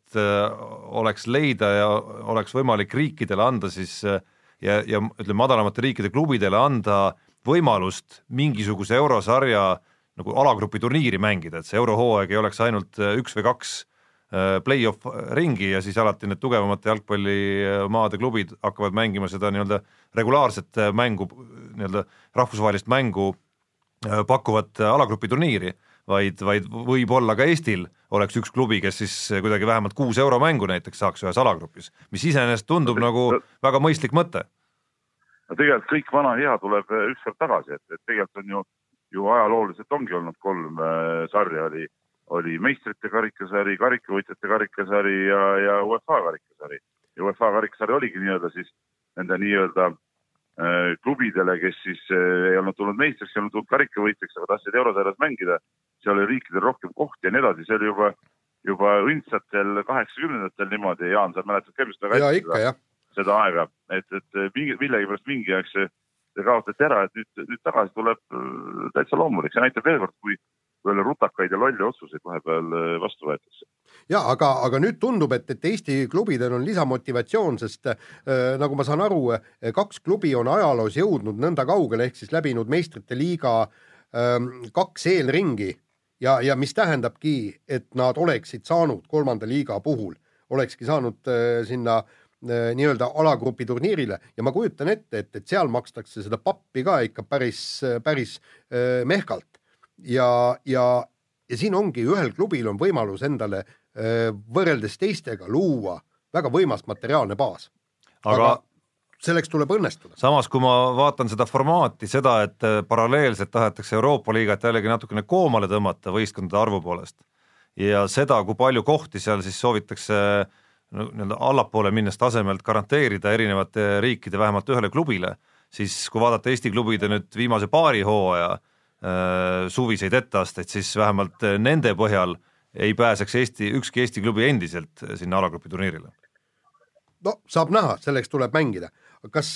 oleks leida ja oleks võimalik riikidele anda siis äh, ja, ja ütleme, madalamate riikide klubidele anda võimalust mingisuguse eurosarja nagu alagrupi turniiri mängida, et see eurohooaeg ei oleks ainult äh, üks või kaks äh, play-off ringi ja siis alati need tugevamate jalgpallimaade klubid hakkavad mängima seda nii-öelda regulaarset äh, mängu, nii-öelda rahvusvahelist mängu pakkuvat alagrupi turniiri, vaid, vaid võib-olla ka Eestil oleks üks klubi, kes siis kuidagi vähemalt kuus euromängu näiteks saaks ühes alagrupis, mis iseenesest tundub nagu väga mõistlik mõte no tegelikult kõik vana hea tuleb eh, ükskord tagasi, et, et tegelikult on ju, ju ajalooliselt ongi olnud kolm äh, sarja, oli, oli meistrite karikasari, karikavõitjate karikasari ja, ja UEFA karikasari. ja UEFA karikasari oligi nii-öelda siis nende nii-öelda äh, klubidele, kes siis ei olnud tulnud meistriks, ei olnud tulnud karikavõitjaks, aga tahtsid eurosarjas mängida, seal oli riikidel rohkem kohti ja nii edasi, see oli juba, juba õndsatel kaheksakümnendatel niimoodi, Jaan, sa mäletad ka ilmselt väga ja hästi seda seda aega, et, et mingi, millegipärast mingi aeg see, see kaotati ära, et nüüd, nüüd tagasi tuleb äh, täitsa loomulik, see näitab veel kord, kui veel rutakaid ja lolle otsuseid vahepeal äh, vastu võetakse. ja aga, aga nüüd tundub, et, et Eesti klubidel on lisamotivatsioon, sest äh, nagu ma saan aru, kaks klubi on ajaloos jõudnud nõnda kaugele, ehk siis läbinud meistrite liiga ähm, kaks eelringi ja, ja mis tähendabki, et nad oleksid saanud kolmanda liiga puhul, olekski saanud äh, sinna äh, nii-öelda alagrupi turniirile. Ja ma kujutan ette, et, et seal makstakse seda pappi ka ikka päris, päris äh, mehkalt. Ja, ja, ja siin ongi ühel klubil on võimalus endale võrreldes teistega luua väga võimas materiaalne baas, aga selleks tuleb õnnestuda. samas, kui ma vaatan seda formaati, seda, et äh, paralleelselt tahetakse Euroopa liigat jällegi natukene koomale tõmmata võistkondade arvu poolest ja seda, kui palju kohti seal siis soovitakse no, nii-öelda allapoole minnes tasemelt garanteerida erinevate riikide vähemalt ühele klubile, siis kui vaadata Eesti klubide nüüd viimase paari hooaja äh, suviseid etteasteid, siis vähemalt äh, nende põhjal ei pääseks Eesti, ükski Eesti klubi endiselt sinna alagrupi turniirile. no saab näha, selleks tuleb mängida. kas,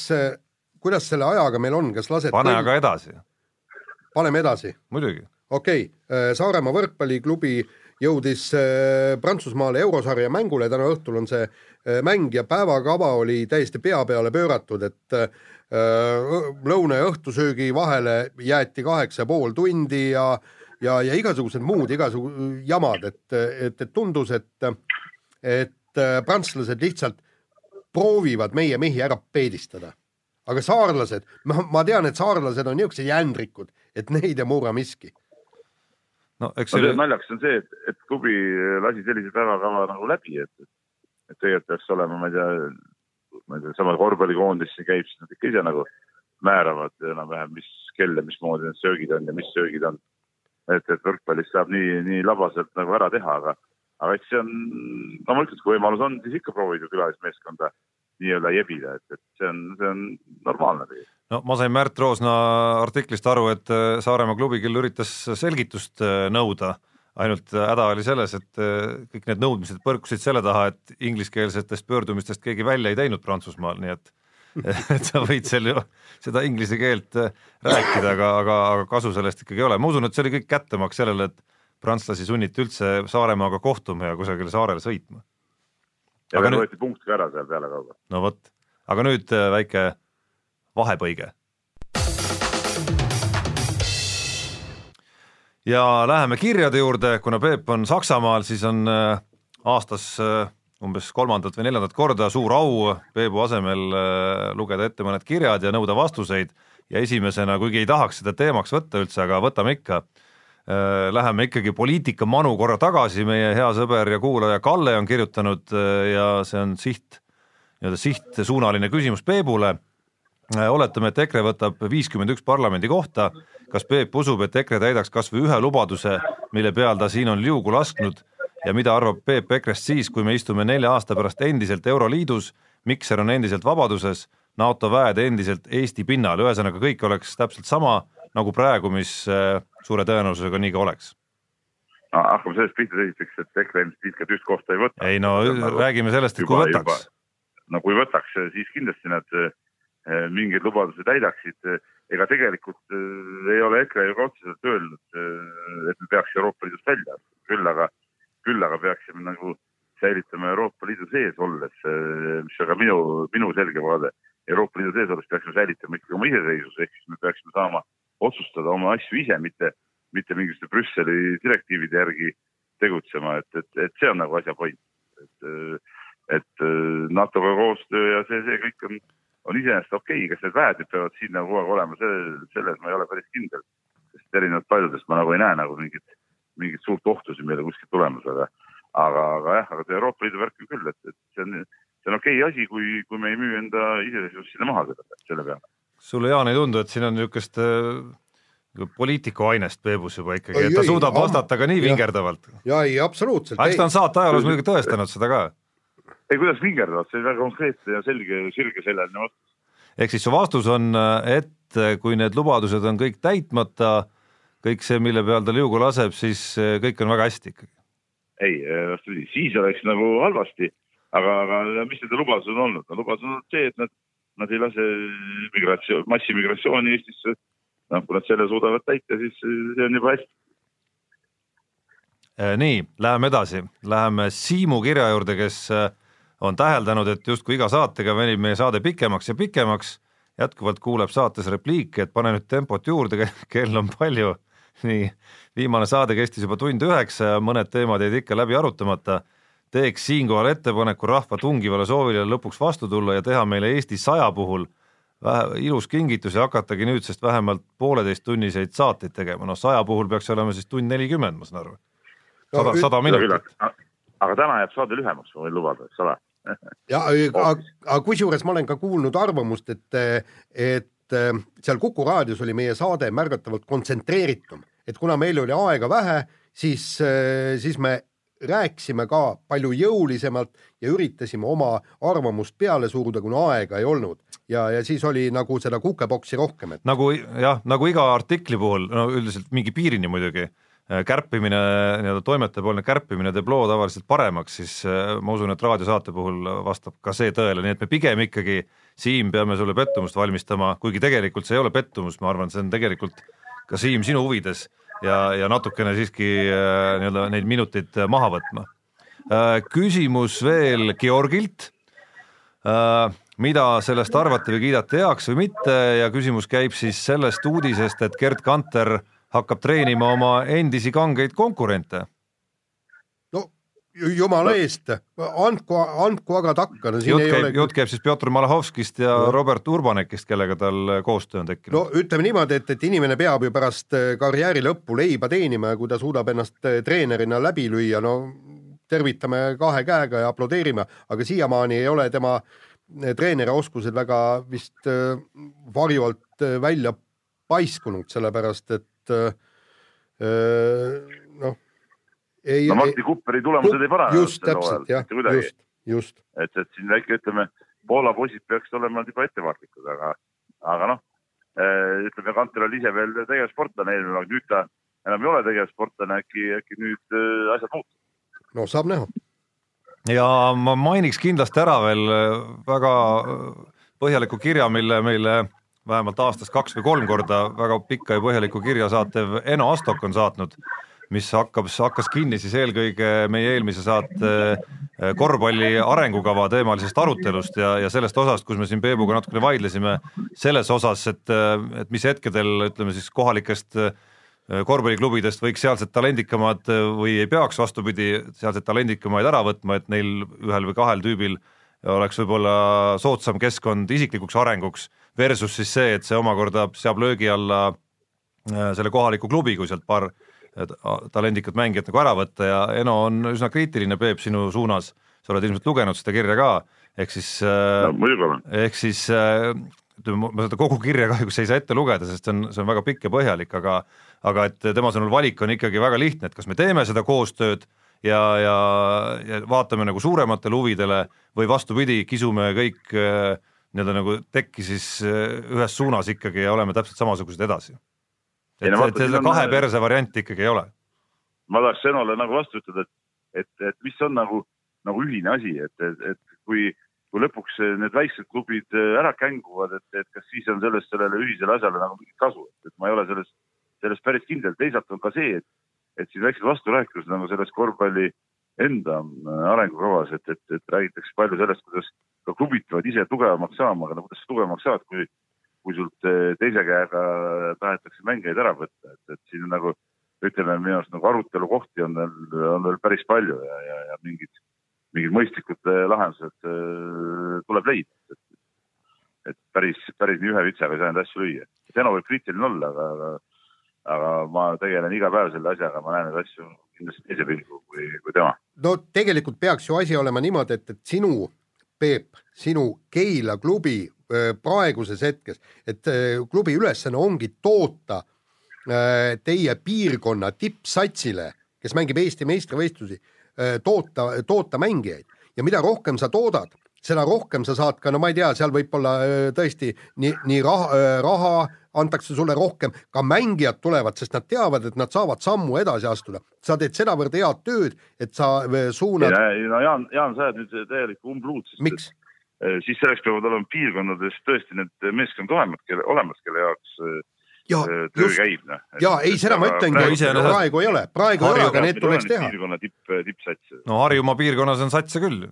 kuidas selle ajaga meil on, kas lased pane aga edasi, paneme edasi. Muidugi. Okei okay,, Saaremaa võrkpalliklubi jõudis äh, Prantsusmaale eurosarja mängule, täna õhtul on see äh, mäng ja päevakava oli täiesti pea peale pööratud, et äh, lõuna ja õhtusöögi vahele jäeti kaheksa ja pool tundi ja ja, ja igasugused muud igasugu jamad, et, et, et tundus, et, et prantslased lihtsalt proovivad meie mehi ära peedistada. aga saarlased, ma, ma tean, et saarlased on niisugused jändrikud, et neid ei murra miski no eks no, see naljakas on see, et, et klubi lasi sellise päevakava nagu läbi, et, et tegelikult peaks olema, ma ei tea, ma ei tea, sama korvpallikoondis käib, siis nad ikka ise nagu määravad enam-vähem, mis kell ja mismoodi need söögid on ja mis söögid on. et, et võrkpallis saab nii, nii labaselt nagu ära teha, aga, aga eks see on, loomulikult kui võimalus on, siis ikka proovida külalismeeskonda nii-öelda jebida, et, et see on, see on normaalne tegelikult. No ma sain Märt Roosna artiklist aru, et äh, Saaremaa klubi küll üritas selgitust äh, nõuda, ainult äh, häda oli selles, et kõik need nõudmised põrkusid selle taha, et ingliskeelsetest pöördumistest keegi välja ei teinud Prantsusmaal, nii et et sa võid seal ju seda inglise keelt rääkida, aga, aga, aga kasu sellest ikkagi ei ole, ma usun, et see oli kõik kättemaks sellele, et prantslasi sunniti üldse Saaremaaga kohtuma ja kusagile saarele sõitma. ja Aga veel nüüd- võeti punkt ka ära seal pealekauba. no vot, aga nüüd äh, väike vahepõige. ja läheme kirjade juurde, kuna Peep on Saksamaal, siis on äh, aastas äh, umbes kolmandat või neljandat korda suur au Peebu asemel lugeda ette mõned kirjad ja nõuda vastuseid ja esimesena, kuigi ei tahaks seda teemaks võtta üldse, aga võtame ikka, läheme ikkagi poliitika manu korra tagasi, meie hea sõber ja kuulaja Kalle on kirjutanud äh, ja see on siht, nii-öelda sihtsuunaline küsimus Peebule. Äh, oletame, et EKRE võtab viiskümmend üks parlamendi kohta, kas Peep usub, et EKRE täidaks kas või ühe lubaduse, mille peal ta siin on liugu lasknud? Ja mida arvab Peep EKRE-st siis, kui me istume nelja aasta pärast endiselt Euroliidus, Mikser on endiselt vabaduses, NATO väed endiselt Eesti pinnal, ühesõnaga kõik oleks täpselt sama nagu praegu, mis äh, suure tõenäosusega nii ka oleks. no hakkame sellest pihta esiteks, et EKRE ilmselt viiskümmend üks kohta ei võta. ei no räägime sellest, et kui võtaks. no kui võtaks, siis kindlasti nad eh, mingeid lubadusi täidaksid. ega tegelikult eh, ei ole EKRE ju ka otseselt öelnud, eh, et me peaks Euroopa Liidust välja, küll aga, küll aga peaksime nagu säilitama Euroopa Liidu sees olles, mis on ka minu, minu selge vaade. Euroopa Liidu sees olles peaksime säilitama ikkagi oma iseseisvuse, ehk siis me peaksime saama otsustada oma asju ise, mitte, mitte mingisuguste Brüsseli direktiivide järgi tegutsema, et, et, et see on nagu asja point. et, et NATO-ga koostöö ja see, see kõik on, on iseenesest okei okay., kas need väed peavad siin nagu kogu aeg olema, see, selles ma ei ole päris kindel. sest erinevalt paljudest ma nagu ei näe nagu mingit, mingit suurt ohtu siin meile kuskilt tulemas, aga, aga, aga jah, aga see Euroopa Liidu värk on küll, et, et see on, see on okei okay asi, kui, kui me ei müü enda iseseisvust sinna maha selle, selle peale. Sulle, Jaan, ei tundu, et siin on niisugust äh, poliitikuainest Peebus juba ikkagi, et ta Ei, ei, suudab am- vastata ka nii vingerdavalt. ja ei, absoluutselt. eks ta on saate ajaloos muidugi tõestanud seda ka. ei, kuidas vingerdavad, see oli väga konkreetne ja selge, sirgeseljaline vastus. ehk siis su vastus on, et kui need lubadused on kõik täitmata, kõik see, mille peal ta liugu laseb, siis äh, kõik on väga hästi ikkagi. ei, vastupidi, siis oleks nagu halvasti, aga, aga mis nende lubadused on olnud? no lubadus on olnud see, et nad, nad ei lase migratsioon, massimigratsiooni Eestisse. noh, kui nad selle suudavad täita, siis see on juba hästi. Äh, nii, läheme edasi, läheme Siimu kirja juurde, kes äh, on täheldanud, et justkui iga saatega venib meie saade pikemaks ja pikemaks, jätkuvalt kuuleb saates repliike, et pane nüüd tempot juurde, kell on palju. nii, viimane saade kestis juba tund üheksa ja mõned teemad jäid ikka läbi arutamata. Teeks siinkohal ettepaneku rahva tungivale soovile lõpuks vastu tulla ja teha meile Eesti saja puhul vähe, ilus kingitus ja hakatagi nüüdsest vähemalt pooleteisttunniseid saateid tegema, noh saja puhul peaks olema siis tund nelikümmend, ma saan aru. sada, sada minutit. aga täna jääb saade lühemaks, ma võin lubada, eks ole ja aga, aga kusjuures ma olen ka kuulnud arvamust, et, et äh, seal Kuku raadios oli meie saade märgatavalt kontsentreeritum, et kuna meil oli aega vähe, siis, siis me rääkisime ka palju jõulisemalt ja üritasime oma arvamust peale suruda, kuna aega ei olnud. ja, ja siis oli nagu seda kukeboksi rohkem, et nagu jah, nagu iga artikli puhul, no üldiselt mingi piirini muidugi, kärpimine, nii-öelda toimetajapoolne kärpimine teeb loo tavaliselt paremaks, siis äh, ma usun, et raadiosaate puhul vastab ka see tõele, nii et me pigem ikkagi, Siim, peame sulle pettumust valmistama, kuigi tegelikult see ei ole pettumus, ma arvan, see on tegelikult ka Siim sinu huvides, ja, ja natukene siiski äh, nii-öelda neid minuteid maha võtma. küsimus veel Georgilt. mida sellest arvate või kiidate heaks või mitte ja küsimus käib siis sellest uudisest, et Gerd Kanter hakkab treenima oma endisi kangeid konkurente jumala eest, andku, andku aga takka no,. jutt käib ole..., jutt käib siis Pjotor Malahovskist ja no. Robert Urbanekist, kellega tal koostöö on tekkinud. no ütleme niimoodi, et, et inimene peab ju pärast äh, karjääri lõppu leiba teenima ja kui ta suudab ennast äh, treenerina läbi lüüa, no tervitame kahe käega ja aplodeerime, aga siiamaani ei ole tema äh, treeneri oskused väga vist varjuvalt välja paiskunud, sellepärast et noh ei, no Martti Kupperi tulemused ei parane. just täpselt jah, just, just. et, et siin väike ütleme, Poola poisid peaksid olema juba ettevaatlikud, aga, aga noh, eh, ütleme, Kanter oli ise veel tegevsportlane eelmine aeg, nüüd ta enam ei ole tegevsportlane, äkki, äkki nüüd äh, asjad muutuvad. no saab näha. ja ma mainiks kindlasti ära veel eh, väga põhjaliku kirja, mille meile vähemalt aastas kaks või kolm korda väga pikka ja põhjalikku kirja saatev Eno Astok on saatnud mis hakkab, hakkas kinni siis eelkõige meie eelmise saate äh, korvpalli arengukava teemalisest arutelust ja, ja sellest osast, kus me siin Peebuga natukene vaidlesime, selles osas, et, äh, et mis hetkedel ütleme siis kohalikest äh, korvpalliklubidest võiks sealsed talendikamad või ei peaks, vastupidi, sealseid talendikamaid ära võtma, et neil ühel või kahel tüübil oleks võib-olla soodsam keskkond isiklikuks arenguks versus siis see, et see omakorda seab löögi alla selle kohaliku klubi, kui sealt paar talendikat mängijat nagu ära võtta ja Eno on üsna kriitiline, Peep, sinu suunas, sa oled ilmselt lugenud seda kirja ka, ehk siis äh, no,, ehk siis äh, ütleme, ma seda kogu kirja kahjuks ei saa ette lugeda, sest see on, see on väga pikk ja põhjalik, aga aga et tema sõnul valik on ikkagi väga lihtne, et kas me teeme seda koostööd ja, ja, ja vaatame nagu suurematele huvidele või vastupidi, kisume kõik äh, nii-öelda nagu tekki siis ühes suunas ikkagi ja oleme täpselt samasugused edasi et, no, et seda kahe perse varianti ikkagi ei ole. ma tahaks Enole nagu vastu ütelda, et, et, et mis on nagu, nagu ühine asi, et, et, et kui, kui lõpuks need väiksed klubid äh, ära känguvad, et, et kas siis on sellest sellele ühisele asjale nagu mingit kasu, et ma ei ole selles, selles päris kindel. teisalt on ka see, et, et siin väiksed vasturääkivused nagu selles korvpalli enda äh, arengukavas, et, et, et räägitakse palju sellest, kuidas ka klubid peavad ise tugevamaks saama, aga no kuidas sa tugevamaks saad, kui kui sult eh, teise käega tahetakse mängijaid ära võtta, et, et siin nagu ütleme, minu arust nagu arutelukohti on veel, on veel päris palju ja, ja, ja mingid, mingid mõistlikud eh, lahendused äh, tuleb leida. et, et päris, päris nii ühe vitsaga ei saa neid asju lüüa. Zeno võib kriitiline olla, aga, aga, aga ma tegelen iga päev selle asjaga, ma näen neid asju kindlasti teise pilgu kui, kui tema. no tegelikult peaks ju asi olema niimoodi, et, et sinu, Peep, sinu Keila klubi praeguses hetkes, et äh, klubi ülesanne ongi toota äh, teie piirkonna tippsatsile, kes mängib Eesti meistrivõistlusi, toota, toota mängijaid ja mida rohkem sa toodad, seda rohkem sa saad ka, no ma ei tea, seal võib-olla tõesti nii, nii raha, raha antakse sulle rohkem, ka mängijad tulevad, sest nad teavad, et nad saavad sammu edasi astuda. sa teed sedavõrd head tööd, et sa suunad. no Jaan, Jaan, sa oled nüüd täielik umbluud. miks? Äh, siis selleks peavad olema piirkondades tõesti need meeskond olemas, kelle, olemas, kelle jaoks äh, ja, äh, töö just. käib. Noh. ja ei, seda ma ütlengi, praegu ei ole, praegu ei ole, aga need tuleks teha. piirkonna tipp, tippsats. no Harjumaa piirkonnas on satse küll.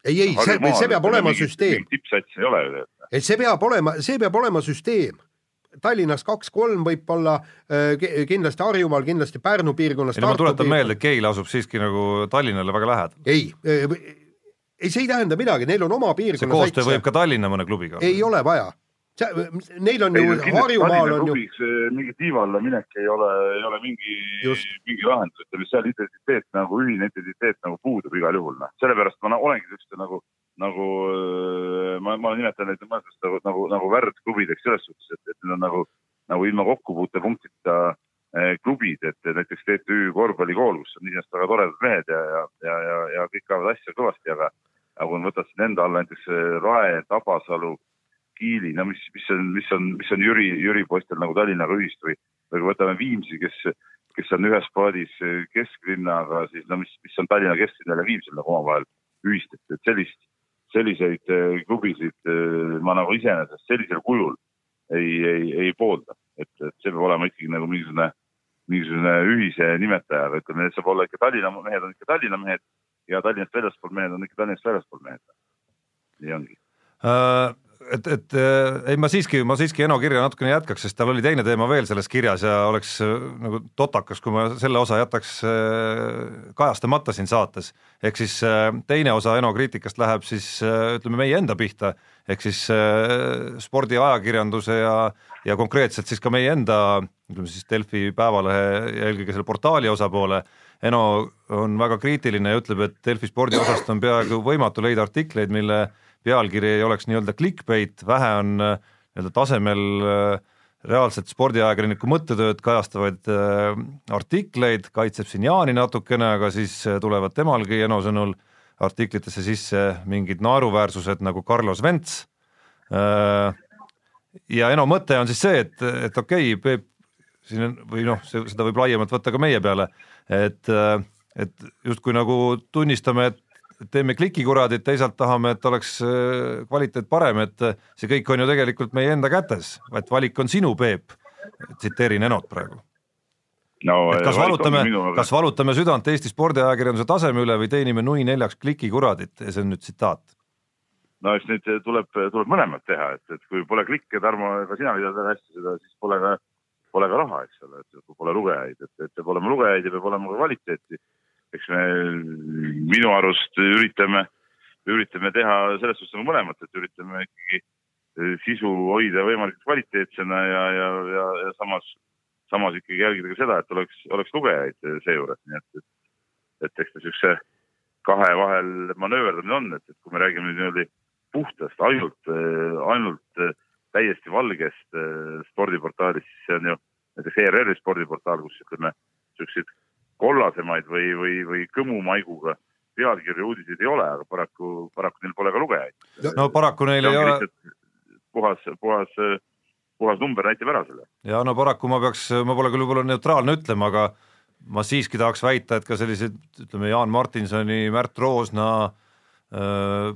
ei, ei, see, see peab olema süsteem. tippsats ei ole ju. et see peab olema, see peab olema süsteem Tallinnas kaks-kolm võib-olla kindlasti Harjumaal, kindlasti Pärnu piirkonnas. ei no ma tuletan meelde, et Keila asub siiski nagu Tallinnale väga lähedal. ei, ei, see ei tähenda midagi, neil on oma piirkonna see koostöö võib ka Tallinna mõne klubiga. ei ole vaja. Neil on ju, Harjumaal on ju. mingi tiiva alla minek ei ole, ei ole mingi, mingi lahendus, ütleme seal identiteet nagu, ühine identiteet nagu puudub igal juhul, noh. sellepärast ma olengi siukeste nagu, nagu ma, ma nimetan neid mõnes mõttes nagu, nagu, nagu värdklubideks selles suhtes, et, et need on nagu, nagu ilma kokkupuutepunktita eh, klubid, et näiteks TTÜ korvpallikool, kus on iseenesest väga toredad mehed ja, ja, ja, ja, ja kõik ajavad asja kõvasti, aga aga kui ma võtan siin enda alla näiteks Rae, Tabasalu, Kiili, no mis, mis on, mis on, mis on Jüri, Jüri poistel nagu Tallinnaga ühist või, või kui võtame Viimsi, kes, kes on ühes paadis kesklinnaga, siis no mis, mis on Tallinna kesklinnal ja Viimsil nagu omavahel ühist, et, et sellist, selliseid äh, klubisid äh, ma nagu iseenesest sellisel kujul ei, ei, ei poolda. et, et see peab olema ikkagi nagu mingisugune, mingisugune ühise nimetaja, ütleme, need saab olla ikka Tallinna mehed on ikka Tallinna mehed ja Tallinnast väljaspool mehed on ikka Tallinnast väljaspool mehed. nii ongi uh et, et ei, ma siiski, ma siiski Eno kirja natukene jätkaks, sest tal oli teine teema veel selles kirjas ja oleks äh, nagu totakas, kui ma selle osa jätaks äh, kajastamata siin saates. ehk siis äh, teine osa Eno kriitikast läheb siis ütleme meie enda pihta, ehk siis spordiajakirjanduse ja, ja konkreetselt siis ka meie enda, ütleme siis Delfi Päevalehe ja eelkõige selle portaali osapoole Eno on väga kriitiline ja ütleb, et Delfi spordiosast on peaaegu võimatu leida artikleid, mille pealkiri ei oleks nii-öelda clickbait, vähe on äh, nii-öelda tasemel äh, reaalset spordiajakirjaniku mõttetööd kajastavaid äh, artikleid, kaitseb siin Jaani natukene, aga siis tulevad temalgi Eno sõnul artiklitesse sisse mingid naeruväärsused nagu Carlos Vents. ja Eno mõte on siis see, et, et okei okay,, Peep siin on või noh, seda võib laiemalt võtta ka meie peale, et, et justkui nagu tunnistame, et teeme klikikuradid, teisalt tahame, et oleks äh, kvaliteet parem, et äh, see kõik on ju tegelikult meie enda kätes, et valik on sinu, Peep. tsiteerin Enot praegu no,. kas valutame, kas valutame südant Eesti spordiajakirjanduse taseme üle või teenime nui neljaks klikikuradit ja see on nüüd tsitaat no eks neid tuleb, tuleb mõlemat teha, et, et kui pole klikke, Tarmo, ka sina vead väga hästi seda, siis pole ka, pole ka raha, eks ole, et kui pole lugejaid, et, et peab olema lugejaid ja peab olema ka kvaliteeti. Eks me minu arust üritame, üritame teha selles suhtes nagu mõlemat, et üritame ikkagi eh, sisu hoida võimalikult kvaliteetsena ja, ja, ja, ja samas, samas ikkagi jälgida ka seda, et oleks, oleks lugejaid seejuures, nii et, et, et eks ta niisuguse kahe vahel manööverdamine on, et, et kui me räägime niimoodi puhtast, ainult, ainult täiesti valgest eh, spordiportaalist, siis see on ju näiteks ERR-i spordiportaal, kus ütleme, niisuguseid kollasemaid või, või, või kõmu maiguga pealkirju uudiseid ei ole, aga paraku, paraku neil pole ka lugejaid. no paraku neil ei ole. puhas, puhas, puhas number näitab ära selle. ja no paraku ma peaks, ma pole küll võib-olla neutraalne ütlema, aga ma siiski tahaks väita, et ka sellised, ütleme, Jaan Martinsoni, Märt Roosna,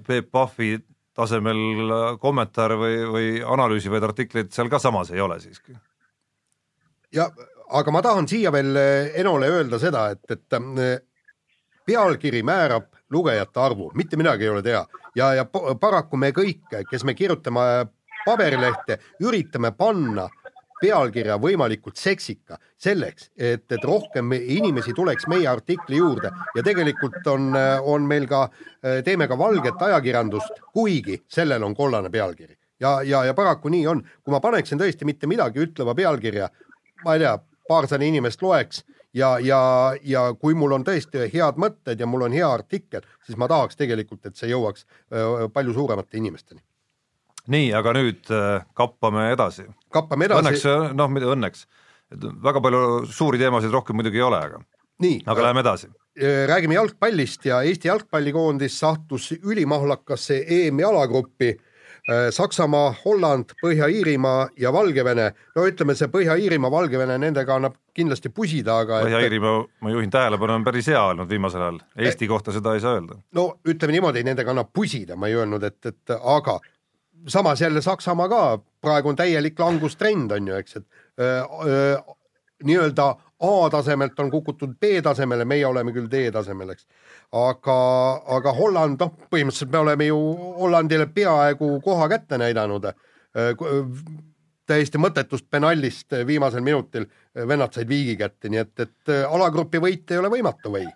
Peep Pahvi tasemel kommentaare või, või analüüsivaid artikleid seal ka samas ei ole siiski. ja aga ma tahan siia veel eh, Enole öelda seda, et, et eh, pealkiri määrab lugejate arvu, mitte midagi ei ole teha ja, ja paraku me kõik, kes me kirjutame paberilehte, üritame panna pealkirja võimalikult seksika selleks, et, et rohkem inimesi tuleks meie artikli juurde. Ja tegelikult on, on meil ka, teeme ka valget ajakirjandust, kuigi sellel on kollane pealkiri. Ja, ja, ja paraku nii on, kui ma paneksin tõesti mitte midagi ütleva pealkirja, ma ei tea, paarsada inimest loeks ja, ja, ja kui mul on tõesti head mõtted ja mul on hea artikkel, siis ma tahaks tegelikult, et see jõuaks palju suuremate inimesteni. Nii, aga nüüd kappame edasi. kappame edasi. Õnneks, noh, mida õnneks, väga palju suuri teemasid rohkem muidugi ei ole, aga aga läheme edasi. räägime jalgpallist ja Eesti jalgpallikoondis sattus ülimahlakasse EM-jalagruppi Äh, Saksamaa, Holland, Põhja-Iirimaa ja Valgevene. no ütleme, see Põhja-Iirimaa, Valgevene, nendega annab kindlasti pusida, aga Põhja-Iirimaa, ma juhin tähelepanu, on päris hea olnud viimasel ajal, Eesti kohta seda ei saa öelda. no ütleme niimoodi, nendega annab pusida, ma ei öelnud, et, et aga samas jälle Saksamaa ka, praegu on täielik langustrend, on ju, eks, et nii-öelda A-tasemelt on kukutud B-tasemele, meie oleme küll D-tasemel, eks. aga, aga Holland, noh, põhimõtteliselt me oleme ju Hollandile peaaegu koha kätte näidanud. täiesti mõttetust penallist viimasel minutil vennad said viigi kätte, nii et, et alagrupi võit ei ole võimatu või?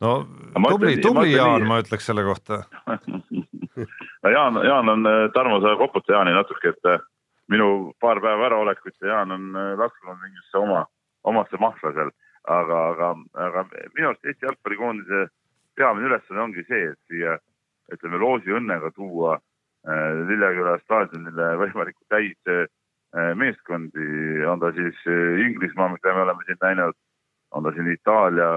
no tubli, tubli Jaan, ma ütleks selle kohta no Jaan, Jaan on, Tarmo, sa koputa Jaani natuke, et minu paar päeva äraolekut ja Jaan on laskunud mingisse oma omasse mahla seal. aga, aga, aga minu arust Eesti jalgpallikoondise peamine ülesanne ongi see, et siia ütleme loosi õnnega tuua äh, Lilleküla staadionile võimalikult täis äh, meeskondi, on ta siis äh, Inglismaa, mida me oleme siin näinud, on ta siin Itaalia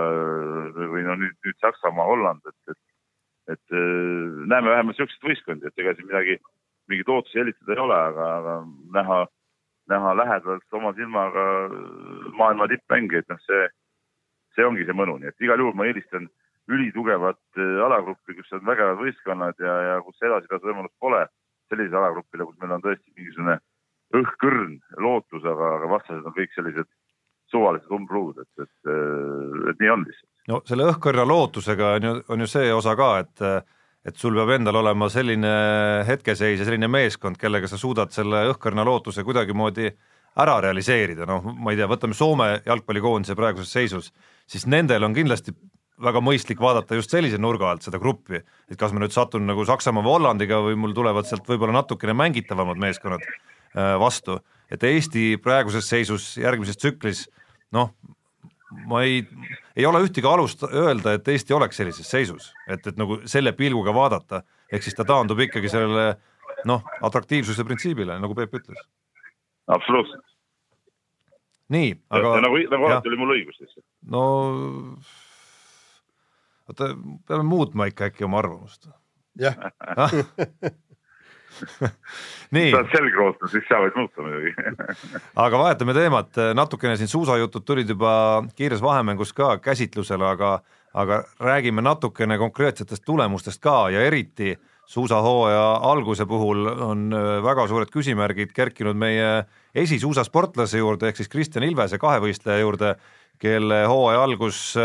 või no nüüd, nüüd Saksamaa, Holland, et, et, et näeme vähemalt niisuguseid võistkondi, et ega siin midagi, mingeid ootusi jälitada ei ole, aga, aga näha näha lähedalt oma silmaga maailma tippmängijaid, noh see, see ongi see mõnu, nii et igal juhul ma eelistan ülitugevat äh, alagruppi, kus on vägevad võistkonnad ja, ja kus edasipääsu võimalust pole, sellisele alagrupile, kus meil on tõesti mingisugune õhkõrn lootus, aga, aga vastased kõik sellised suvalised umbluud, et, et, et nii on lihtsalt. No selle õhkõrna lootusega on ju, on ju see osa ka, et et sul peab endal olema selline hetkeseis ja selline meeskond, kellega sa suudad selle õhkõrna lootuse kuidagimoodi ära realiseerida, noh, ma ei tea, võtame Soome jalgpallikoondise praeguses seisus, siis nendel on kindlasti väga mõistlik vaadata just sellise nurga alt seda gruppi, et kas ma nüüd satun nagu Saksamaa või Hollandiga või mul tulevad sealt võib-olla natukene mängitavamad meeskonnad äh, vastu, et Eesti praeguses seisus järgmises tsüklis noh, ma ei, ei ole ühtegi alust öelda, et Eesti oleks sellises seisus, et, et nagu selle pilguga vaadata, ehk siis ta taandub ikkagi sellele noh, atraktiivsuse printsiibile, nagu Peep ütles. absoluutselt. nii, aga. nagu, nagu alati oli mul õigus lihtsalt. no oota, peame muutma ikka äkki oma arvamust. jah nii. saad selga oota, siis sa võid muuta muidugi aga vahetame teemat, natukene siin suusajutud tulid juba kiires vahemängus ka käsitlusele, aga, aga räägime natukene konkreetsetest tulemustest ka ja eriti suusahooaja alguse puhul on väga suured küsimärgid kerkinud meie esisuusasportlase juurde ehk siis Kristjan Ilvese kahevõistleja juurde, kelle hooaja algus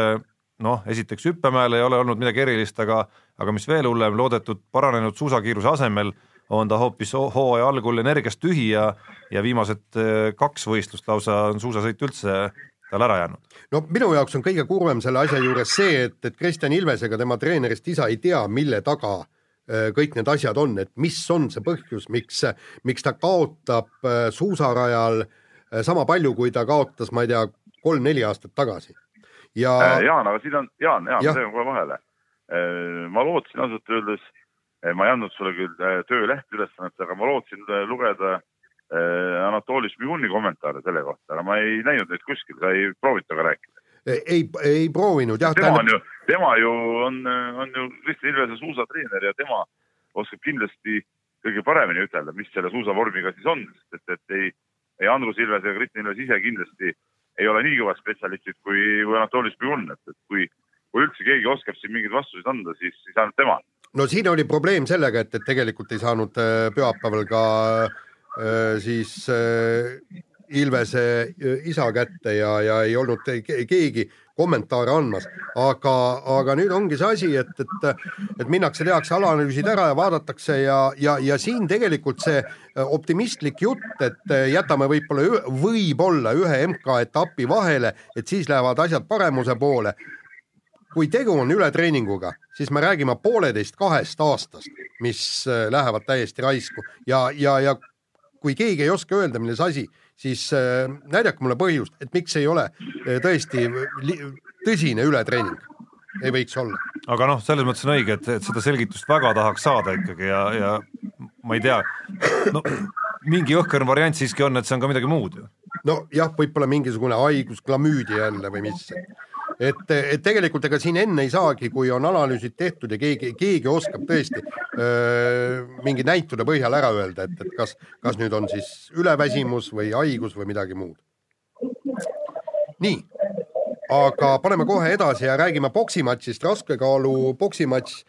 noh, esiteks hüppemäel ei ole olnud midagi erilist, aga aga mis veel hullem, loodetud paranenud suusakiiruse asemel on ta hoopis hooaja algul energiast tühi ja, ja viimased eh, kaks võistlust lausa on suusasõit üldse tal ära jäänud. no minu jaoks on kõige kurvem selle asja juures see, et, et Kristjan Ilves ega tema treenerist isa ei tea, mille taga eh, kõik need asjad on, et mis on see põhjus, miks, miks ta kaotab eh, suusarajal sama palju, kui ta kaotas, ma ei tea, kolm-neli aastat tagasi. ja Jaan, aga siin on, Jaan, Jaan, ma teen kohe vahele. ma lootsin ausalt öeldes ma ei andnud sulle küll eh, töölehte ülesannet, aga ma lootsin eh, lugeda Anatoli Šmiguni kommentaare selle kohta, aga ma ei näinud neid kuskil, sa ei proovinud temaga rääkida? ei, ei proovinud jah. tema on ju, tema ju on, on ju Kristjan Ilvese suusatreener ja tema oskab kindlasti kõige paremini ütelda, mis selle suusavormiga siis on, sest et, et ei, ei Andrus Ilves ega Kristjan Ilves ise kindlasti ei ole nii kõvad spetsialistid kui, kui Anatoli Šmigun, et, et kui, kui üldse keegi oskab siin mingeid vastuseid anda, siis, siis ainult tema no siin oli probleem sellega, et, et tegelikult ei saanud äh, pühapäeval ka äh, siis äh, Ilvese isa kätte ja, ja ei olnud keegi kommentaare andmas, aga, aga nüüd ongi see asi, et, et, et minnakse, tehakse analüüsid ära ja vaadatakse ja, ja, ja siin tegelikult see optimistlik jutt, et jätame võib-olla, võib-olla ühe MK-etapi vahele, et siis lähevad asjad paremuse poole kui tegu on ületreeninguga, siis me räägime pooleteist-kahest aastast, mis äh, lähevad täiesti raisku ja, ja, ja kui keegi ei oska öelda, milles asi, siis äh, näidake mulle põhjust, et miks ei ole äh, tõesti tõsine ületreening, ei võiks olla. aga noh, selles mõttes on õige, et, et seda selgitust väga tahaks saada ikkagi ja, ja ma ei tea, no mingi õhkõrn variant siiski on, et see on ka midagi muud ju. nojah, võib-olla mingisugune haigus, klamüüdi jälle või mis et, et tegelikult ega siin enne ei saagi, kui on analüüsid tehtud ja keegi, keegi oskab tõesti öö, mingi näitude põhjal ära öelda, et, et kas, kas nüüd on siis üleväsimus või haigus või midagi muud. nii, aga paneme kohe edasi ja räägime poksimatšist, raskekaalu poksimatš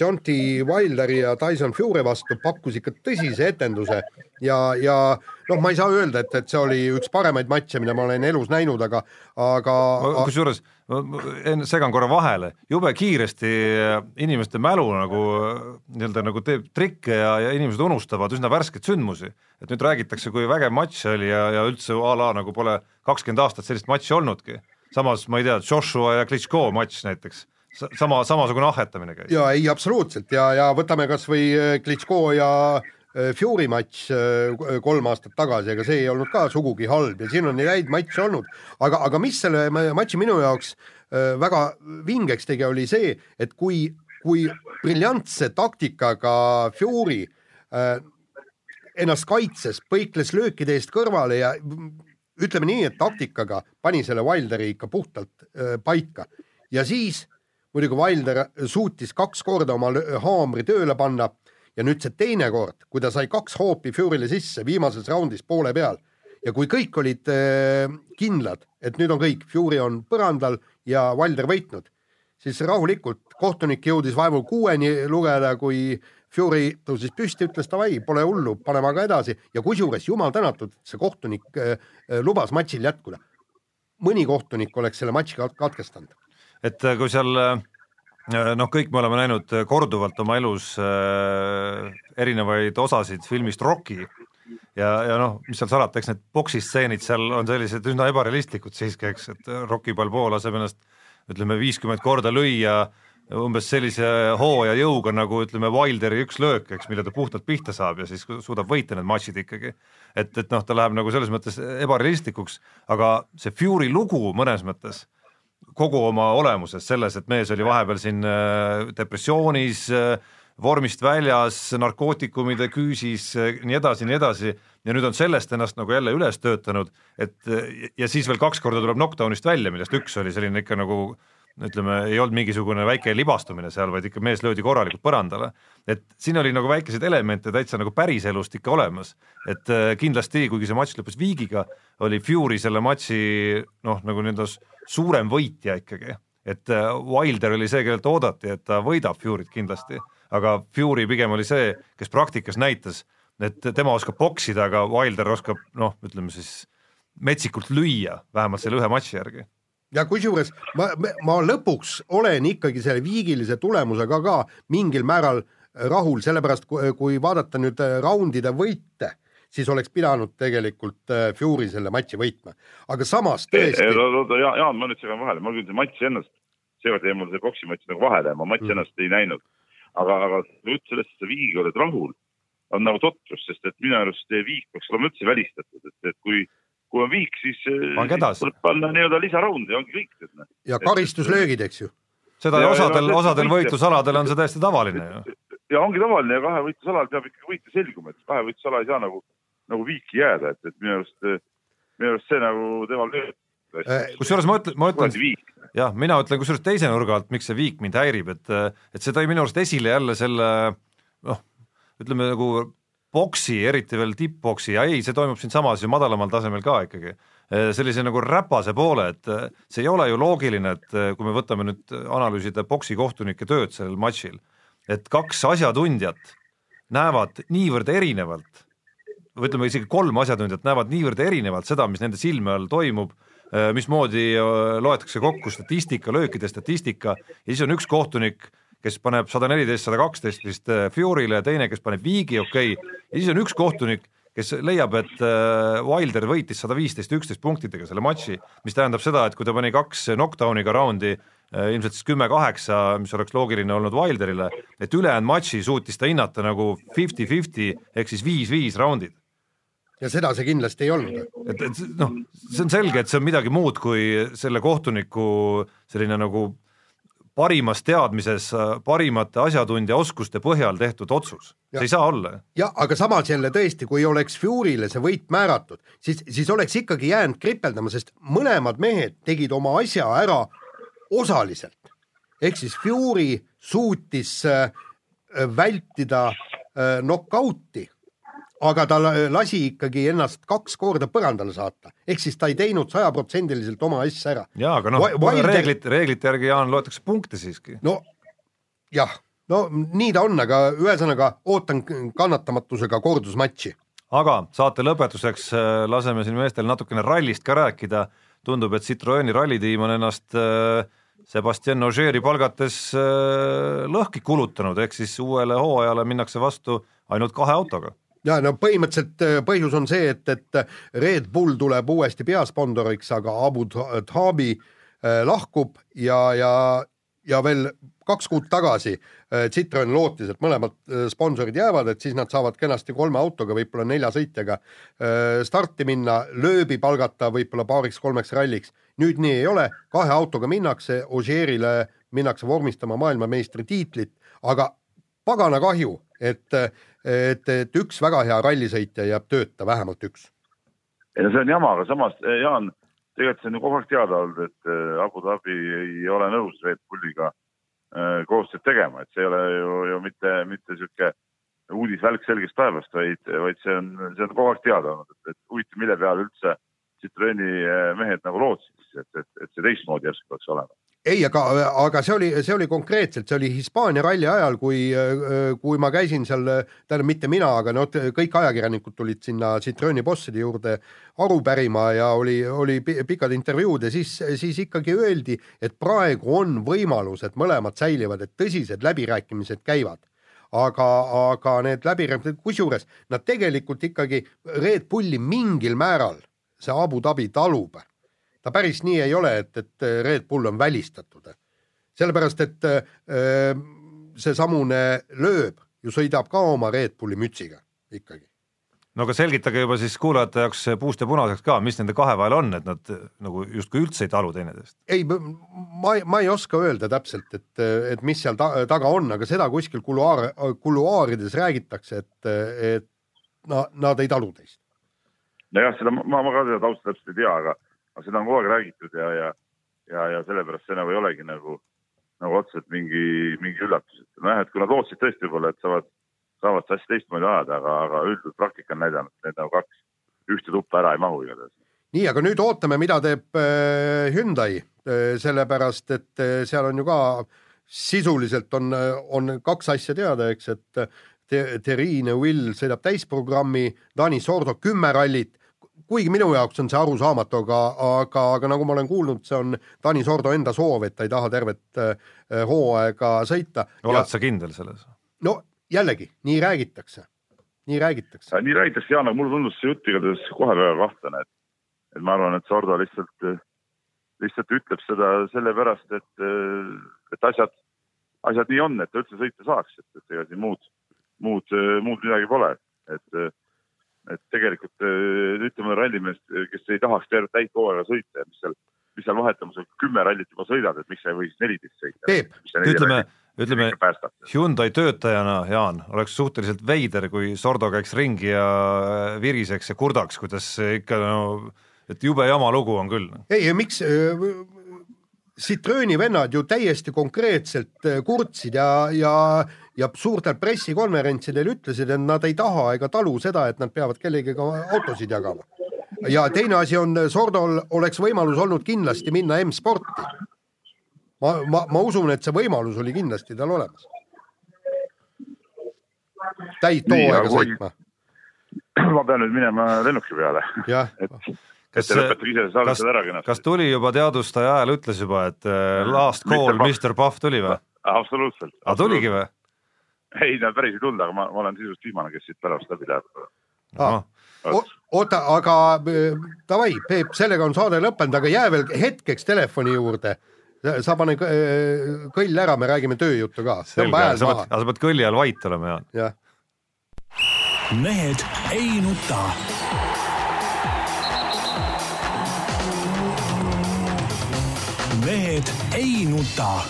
Jonty Wilderi ja Tyson Fury vastu pakkus ikka tõsise etenduse ja, ja noh, ma ei saa öelda, et, et see oli üks paremaid matše, mida ma olen elus näinud, aga, aga kusjuures segan korra vahele, jube kiiresti inimeste mälu nagu nii-öelda nagu teeb trikke ja, ja inimesed unustavad üsna värskeid sündmusi. et nüüd räägitakse, kui vägev matš oli ja, ja üldse a la nagu pole kakskümmend aastat sellist matši olnudki. samas ma ei tea, Joshua ja Klitschko matš näiteks sama, samasugune ahhetamine käis. ja ei, absoluutselt. Ja, ja võtame kasvõi äh, Klitschko ja äh, Fury matš äh, kolm aastat tagasi, ega see ei olnud ka sugugi halb ja siin on neid häid matše olnud, aga, aga mis selle matši minu jaoks väga vingeks tegi, oli see, et kui, kui briljantse taktikaga Fury ennast kaitses, põikles löökide eest kõrvale ja ütleme nii, et taktikaga pani selle Wilderi ikka puhtalt paika. Ja siis muidugi Wilder suutis kaks korda oma haamri tööle panna ja nüüd see teine kord, kui ta sai kaks hoopi Fury'le sisse viimases raundis poole peal ja kui kõik olid äh, kindlad, et nüüd on kõik, Fury on põrandal ja Wilder võitnud, siis rahulikult kohtunik jõudis vaevu kuueni lugeda, kui Fury tõusis püsti, ütles davai, pole hullu, paneme aga edasi ja kusjuures jumal tänatud, see kohtunik äh, äh, lubas matšil jätkuda. mõni kohtunik oleks selle matši kat- katkestanud. Et äh, kui seal äh, noh, kõik me oleme näinud äh, korduvalt oma elus erinevaid osasid filmist Rocky ja, ja noh, mis seal salata, eks need poksistseenid seal on sellised üsna ebarealistlikud siiski, eks, et Rocky Balboa laseb ennast ütleme viiskümmend korda lüüa umbes sellise hoo ja jõuga nagu ütleme Wilderi üks löök, eks, mille ta puhtalt pihta saab ja siis suudab võita need matšid ikkagi. et, et noh, ta läheb nagu selles mõttes ebarealistlikuks, aga see Fury lugu mõnes mõttes kogu oma olemuses selles, et mees oli vahepeal siin äh, depressioonis, äh, vormist väljas, narkootikumide küüsis, äh, nii edasi, nii edasi, ja nüüd on sellest ennast nagu jälle üles töötanud, et ja siis veel kaks korda tuleb knockdown'ist välja, millest üks oli selline ikka nagu ütleme, ei olnud mingisugune väike libastumine seal, vaid ikka mees löödi korralikult põrandale. et siin oli nagu väikeseid elemente täitsa nagu päriselust ikka olemas, et kindlasti, kuigi see matš lõppes viigiga, oli Fury selle matši noh, nagu nii-öelda suurem võitja ikkagi, et äh, Wilder oli see, kellelt oodati, et ta võidab Furyt kindlasti, aga Fury pigem oli see, kes praktikas näitas, et tema oskab poksida, aga Wilder oskab noh, ütleme siis metsikult lüüa, vähemalt selle ühe matši järgi. Ja kusjuures ma, ma lõpuks olen ikkagi selle viigilise tulemusega ka mingil määral rahul, sellepärast kui, kui vaadata nüüd äh, raundide võite, siis oleks pidanud tegelikult äh, Fury selle matši võitma, aga samas tõesti. oota, Jaan, ma nüüd segan vahele, ma küll see matš ennast, seekord jäi mul see boksi matš nagu vahele, ma matši mm. ennast ei näinud. aga, aga jutt sellest, et sa viigiga oled rahul, on nagu totrus, sest et minu arust viik peaks olema üldse välistatud, et, et kui kui on viik, siis tuleb panna nii-öelda lisaraund ja ongi kõik. Noh. ja karistuslöögid, eks ju. seda ja, osadel, osadel võitlusaladel on see täiesti tavaline ju. ja ongi tavaline ja kahe võitlusalal peab ikkagi võitja selguma, et kahe võitlusala ei saa nagu, nagu viiki jääda, et, et minu arust, minu arust see nagu devalveerib äh, kusjuures ma ütlen, ma ütlen, jah, mina ütlen kusjuures teise nurga alt, miks see viik mind häirib, et, et see tõi minu arust esile jälle selle noh, ütleme nagu boksi, eriti veel tipp-boksi ja ei, see toimub siinsamas ju madalamal tasemel ka ikkagi, äh, sellise nagu räpase poole, et äh, see ei ole ju loogiline, et kui me võtame nüüd analüüsida boksi kohtunike tööd sellel matšil, et kaks asjatundjat näevad niivõrd erinevalt, või ütleme isegi kolm asjatundjat näevad niivõrd erinevalt seda, mis nende silme all toimub, mismoodi loetakse kokku statistika, löökide statistika ja siis on üks kohtunik, kes paneb sada neliteist, sada kaksteist vist äh, Fury'le ja teine, kes paneb viigi, okei okay., ja siis on üks kohtunik, kes leiab, et äh, Wilder võitis sada viisteist, üksteist punktidega selle matši, mis tähendab seda, et kui ta pani kaks knockdown'iga raundi, äh, ilmselt siis kümme-kaheksa, mis oleks loogiline olnud Wilderile, et ülejäänud matši suutis ta hinnata nagu fifty-fifty ehk siis viis-viis raundid ja seda see kindlasti ei olnud. et, et noh, see on selge, et see on midagi muud kui selle kohtuniku selline nagu parimas teadmises, parimate asjatundja oskuste põhjal tehtud otsus, see ei saa olla. jah, aga samas jälle tõesti, kui oleks Fury'le see võit määratud, siis, siis oleks ikkagi jäänud kripeldama, sest mõlemad mehed tegid oma asja ära osaliselt. ehk siis Fury suutis äh, vältida äh, knock-out'i aga ta lasi ikkagi ennast kaks korda põrandale saata, ehk siis ta ei teinud sajaprotsendiliselt oma asja ära. jaa, aga noh Wilder..., reeglit, reeglite järgi, Jaan, loetakse punkte siiski. no jah, no nii ta on, aga ühesõnaga ootan kannatamatusega kordusmatši. aga saate lõpetuseks äh, laseme siin meestel natukene rallist ka rääkida, tundub, et Citroeni rallitiim on ennast äh, Sebastian Ogieri palgates äh, lõhki kulutanud, ehk siis uuele hooajale minnakse vastu ainult kahe autoga ja no põhimõtteliselt äh, põhjus on see, et, et Red Bull tuleb uuesti peasponsoriks, aga Abu Dhabi äh, lahkub ja, ja, ja veel kaks kuud tagasi äh, Citroen lootis, et mõlemad sponsorid jäävad, et siis nad saavad kenasti kolme autoga, võib-olla nelja sõitjaga starti minna, lööbi palgata võib-olla paariks-kolmeks ralliks. nüüd nii ei ole, kahe autoga minnakse, Ogierile minnakse vormistama maailmameistritiitlit, aga pagana kahju, et et, et üks väga hea rallisõitja jääb tööta, vähemalt üks. ei no see on jama, aga samas eh, Jaan, tegelikult see on ju kogu aeg teada olnud, et eh, Abu Dhabi ei ole nõus Red Bulliga äh, koostööd tegema, et see ei ole ju, ju mitte, mitte niisugune uudisvälk selgest taevast, vaid, vaid see on, see on kogu aeg teada olnud, et, et huvitav, mille peale üldse Citroeni mehed nagu lootsid, et, et, et see teistmoodi järsku peaks olema ei, aga, aga see oli, see oli konkreetselt, see oli Hispaania ralli ajal, kui, kui ma käisin seal, tähendab mitte mina, aga no kõik ajakirjanikud tulid sinna Citrooni bosside juurde aru pärima ja oli, oli pikad intervjuud ja siis, siis ikkagi öeldi, et praegu on võimalus, et mõlemad säilivad, et tõsised läbirääkimised käivad. Aga, aga need läbirääkimised, kusjuures nad tegelikult ikkagi Red Bulli mingil määral see Abu Dhabi talub ta päris nii ei ole, et, et Red Bull on välistatud. sellepärast, et äh, seesamune lööb ju sõidab ka oma Red Bulli mütsiga ikkagi. no aga selgitage juba siis kuulajate jaoks puust ja punaseks ka, mis nende kahe vahel on, et nad nagu justkui üldse ei talu teineteist? ei, ma, ma ei oska öelda täpselt, et, et mis seal ta, taga on, aga seda kuskil kuluaar, kuluaarides räägitakse, et, et no, nad ei talu teist. nojah, seda ma, ma ka seda tausta täpselt ei tea, aga aga seda on kogu aeg räägitud ja, ja, ja, ja sellepärast see nagu ei olegi nagu, nagu otseselt mingi, mingi üllatus, nojah, et kui nad lootsid tõesti võib-olla, et saavad, saavad seda asja teistmoodi ajada, aga, aga üldiselt praktika on näidanud, et need nagu kaks ühte tuppa ära ei mahu igatahes. nii, aga nüüd ootame, mida teeb äh, Hyundai äh,, sellepärast et äh, seal on ju ka sisuliselt on, on kaks asja teada, eks, et Terrine Will sõidab täisprogrammi, Dani Sordo kümme rallit kuigi minu jaoks on see arusaamatu, aga, aga, aga nagu ma olen kuulnud, see on Tanis Ordo enda soov, et ta ei taha tervet äh, hooaega sõita. oled sa kindel selles? no jällegi, nii räägitakse, nii räägitakse. nii räägitakse, Jaan, aga mulle tundus see jutt igatahes kohe väga kahtlane, et, et ma arvan, et Sordo lihtsalt, lihtsalt ütleb seda sellepärast, et, et asjad, asjad nii on, et ta üldse sõita saaks, et, et ega siin muud, muud, muud midagi pole, et et tegelikult äh, ütleme rallimeest, kes ei tahaks tervet täit hooaega sõita ja mis seal, mis seal vahetamas kümme rallit juba sõidad, et miks sa ei või siis neliteist sõita. ütleme, ütleme Hyundai töötajana, Jaan, oleks suhteliselt veider, kui Sordo käiks ringi ja äh, viriseks ja kurdaks, kuidas ikka no, et jube jama lugu on küll. ei, miks äh, Citrooni vennad ju täiesti konkreetselt kurtsid ja, ja ja suurtel pressikonverentsidel ütlesid, et nad ei taha ega talu seda, et nad peavad kellegagi autosid jagama. ja teine asi on, Sordol oleks võimalus olnud kindlasti minna M-sporti. ma, ma, ma usun, et see võimalus oli kindlasti tal olemas. täit hooaega sõitma. ma pean nüüd minema lennuki peale. et kas, kas, kas tuli juba teadvustaja ajal ütles juba, et äh, last call, Mr Pahv tuli või? absoluutselt. aga tuligi või? ei, ta päris ei tulnud, aga ma, ma olen sisuliselt viimane, kes siit pärast läbi läheb ah.. oota, aga äh, davai, Peep, sellega on saade lõppenud, aga jää veel hetkeks telefoni juurde. sa pane äh, kõll ära, me räägime tööjuttu ka. selge, sa pead, sa pead kõlli all vait olema, Jaan. jah. mehed ei nuta. Mehed ei nuta